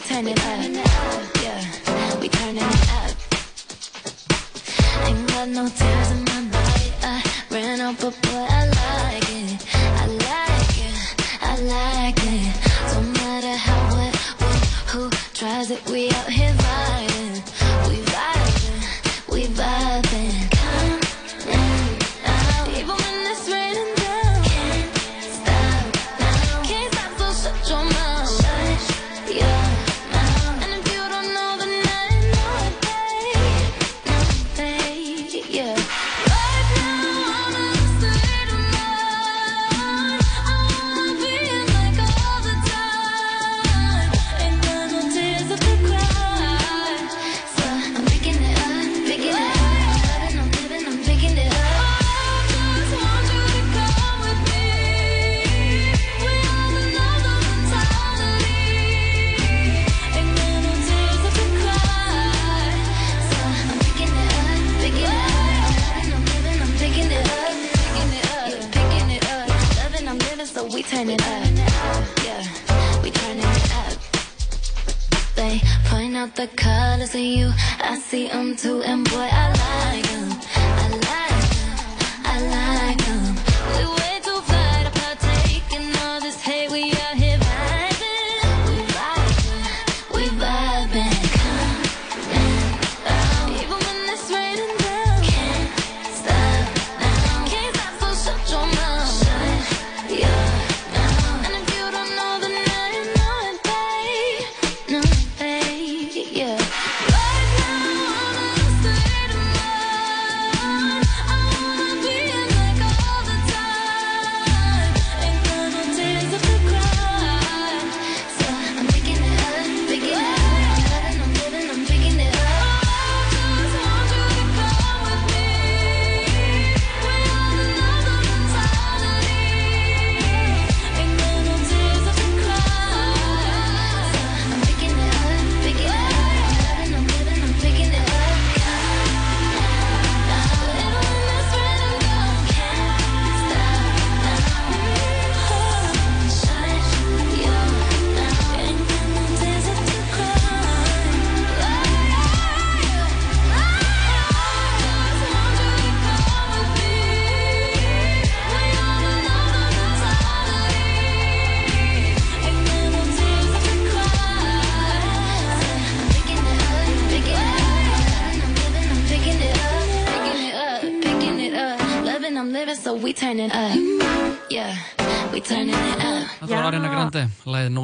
Turning it up. Yeah, we turning it up. Ain't got no tears in my body. I ran out, but boy, I like it. I like it. I like it. Don't matter how, what, what, who tries it. We out here the colors in you. I see them too, and boy, I like them.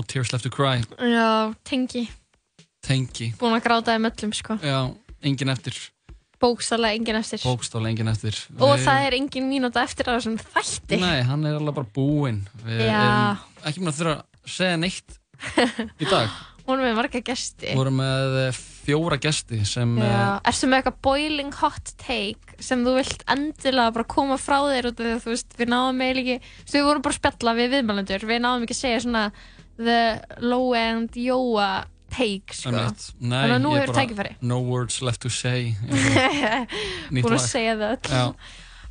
Tears Left to Cry Já, tengi. Tengi, Búin að gráta þeim öllum, sko. já, engin eftir Bókstaflega engin eftir. Bókstálega engin eftir Og Við- það er engin mínúta eftir að þessum þætti. Nei, hann er alveg bara búinn Við Já. erum ekki mér að þurfa að segja neitt í dag Hún er með marga gesti. Við vorum með eh, fjóra gesti sem Já. eh, Erstu með eitthvað boiling hot take sem þú vilt endilega bara koma frá þér út af því að þú veist, við náðum eiginlega ekki, þú veist, við vorum bara að spjalla við viðmælendur, við náðum ekki að segja svona the low end jóa take, sko. Þannig að nú hefur tækifæri. No words left to say Búin að segja það öll.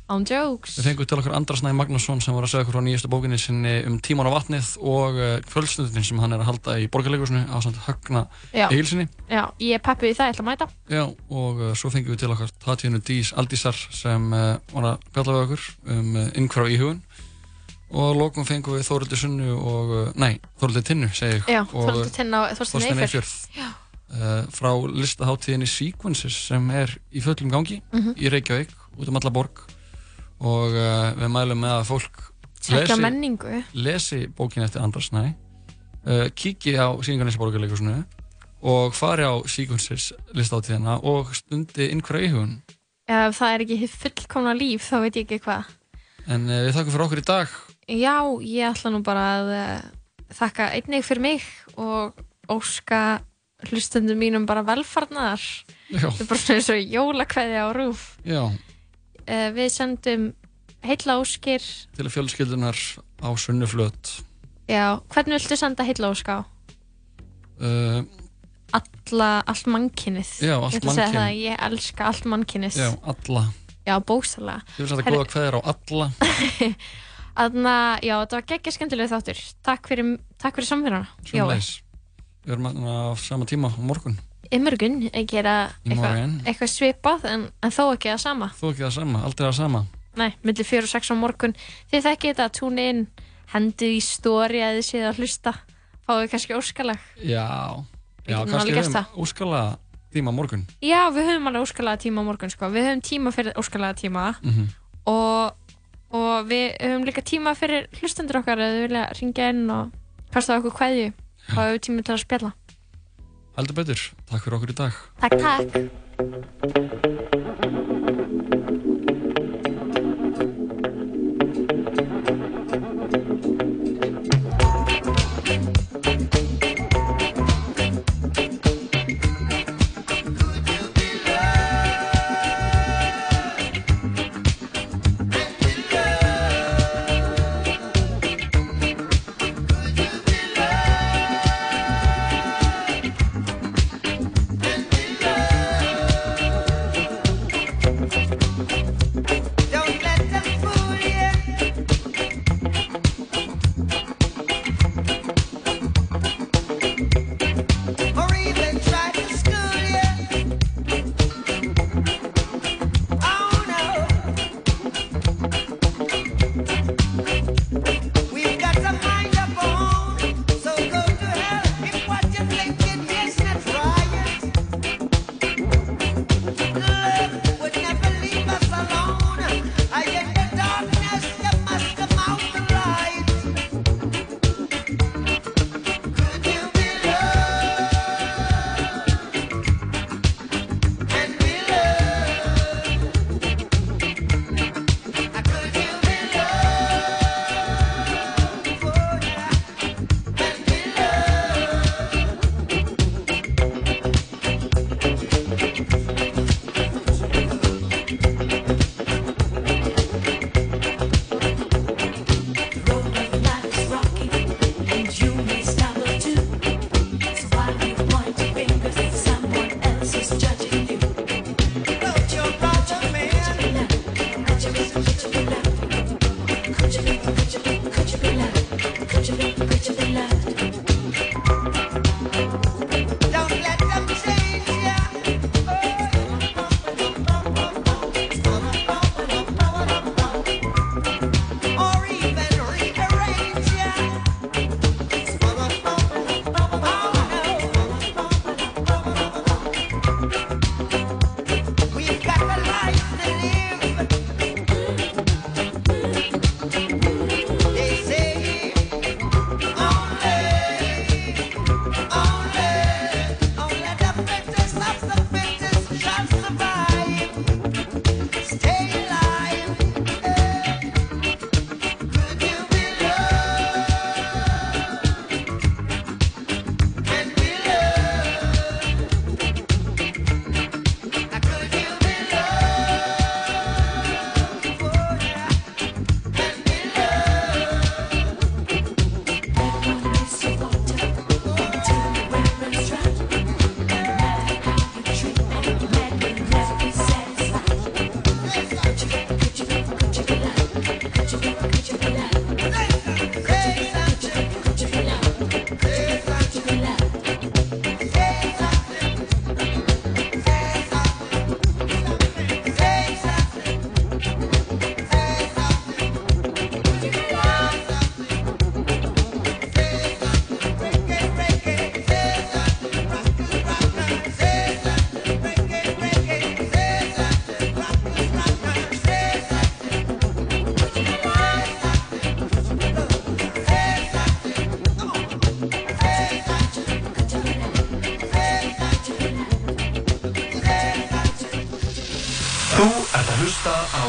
On jokes. Við fengum til okkar Andra Snæ Magnússon sem var að segja okkur frá nýjastu bókinni sinni um tíman á vatnið og uh, kvöldstundin sem hann er að halda í borgarleikursinu á samt högna Já. eigilsinni. Já, ég er peppið í það, ég ætla að mæta. Já, og uh, svo fengum við til okkar Tatjánu Dís Aldísar sem uh, var að bjalla við okkur um uh, innhverf íhugun og að lokum fengum við Þórildi Sunnu og, uh, nei, Þórildi Tinnu, segi ég. Já, og Þorstein Tinna og Þorstein. Já. Uh, frá listaháttíðinni Sequences sem er í fullum gangi Mhm. í Reykjavík, út um alla borg og uh, við mælum með að fólk menningu. lesi bókin eftir Andras Næ uh, kíki á síningarnins borgarleikusinu og fari á Sequences listaháttíðina og stundi innhverja íhugun Ef það er ekki fullkomna líf, þá veit ég ekki hvað. en uh, við þakkum fyrir okkur í dag Já, ég ætla nú bara að uh, þakka einnig fyrir mig og óska hlustendum mínum bara velfarnar. Þetta er bara svona eins og jólakveði á rúf. Já, Uh, við sendum heilla óskir. til fjölskyldunar á Sunnuflöt Já, hvernig viltu senda heilla óska á? uh, Alla, allt mannkinnið. Já, allt Ég ætla að segja mannkyn. það, ég elska allt mannkinnið. Já, alla Já, bókstaflega. Ég vil senda góða kveðir á alla Þannig að, já, þetta var geggja skemmtilega þáttur. Takk fyrir, takk fyrir samverðana. Sömuleiðis. við hérna á sama tíma á morgun að Í eitthvað, morgun. eitthvað svipað en, en þó ekki það sama Þú ekki það sama, aldrei það sama Nei, millir 4 og 6 á morgun Þið þekkið þetta, tune in hendið í stóri að þið séð að hlusta fáið kannski óskalag Já, já kannski við höfum úskala tíma á morgun Já, við höfum alveg óskalaða tíma á morgun sko. Við höfum tíma fyrir óskalaða tíma Mhm. og, og við höfum líka tíma fyrir hlustendur okkar að þau vilja ringja inn og kasta okkur kveðju. Og höfum við tíma til að spjalla. Heldur betur, takk fyrir okkur í dag. Takk, takk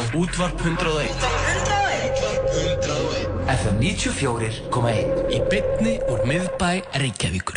hlusta á Útvarp 101 FM 94.1 Í bytni úr miðbæ Reykjavíkur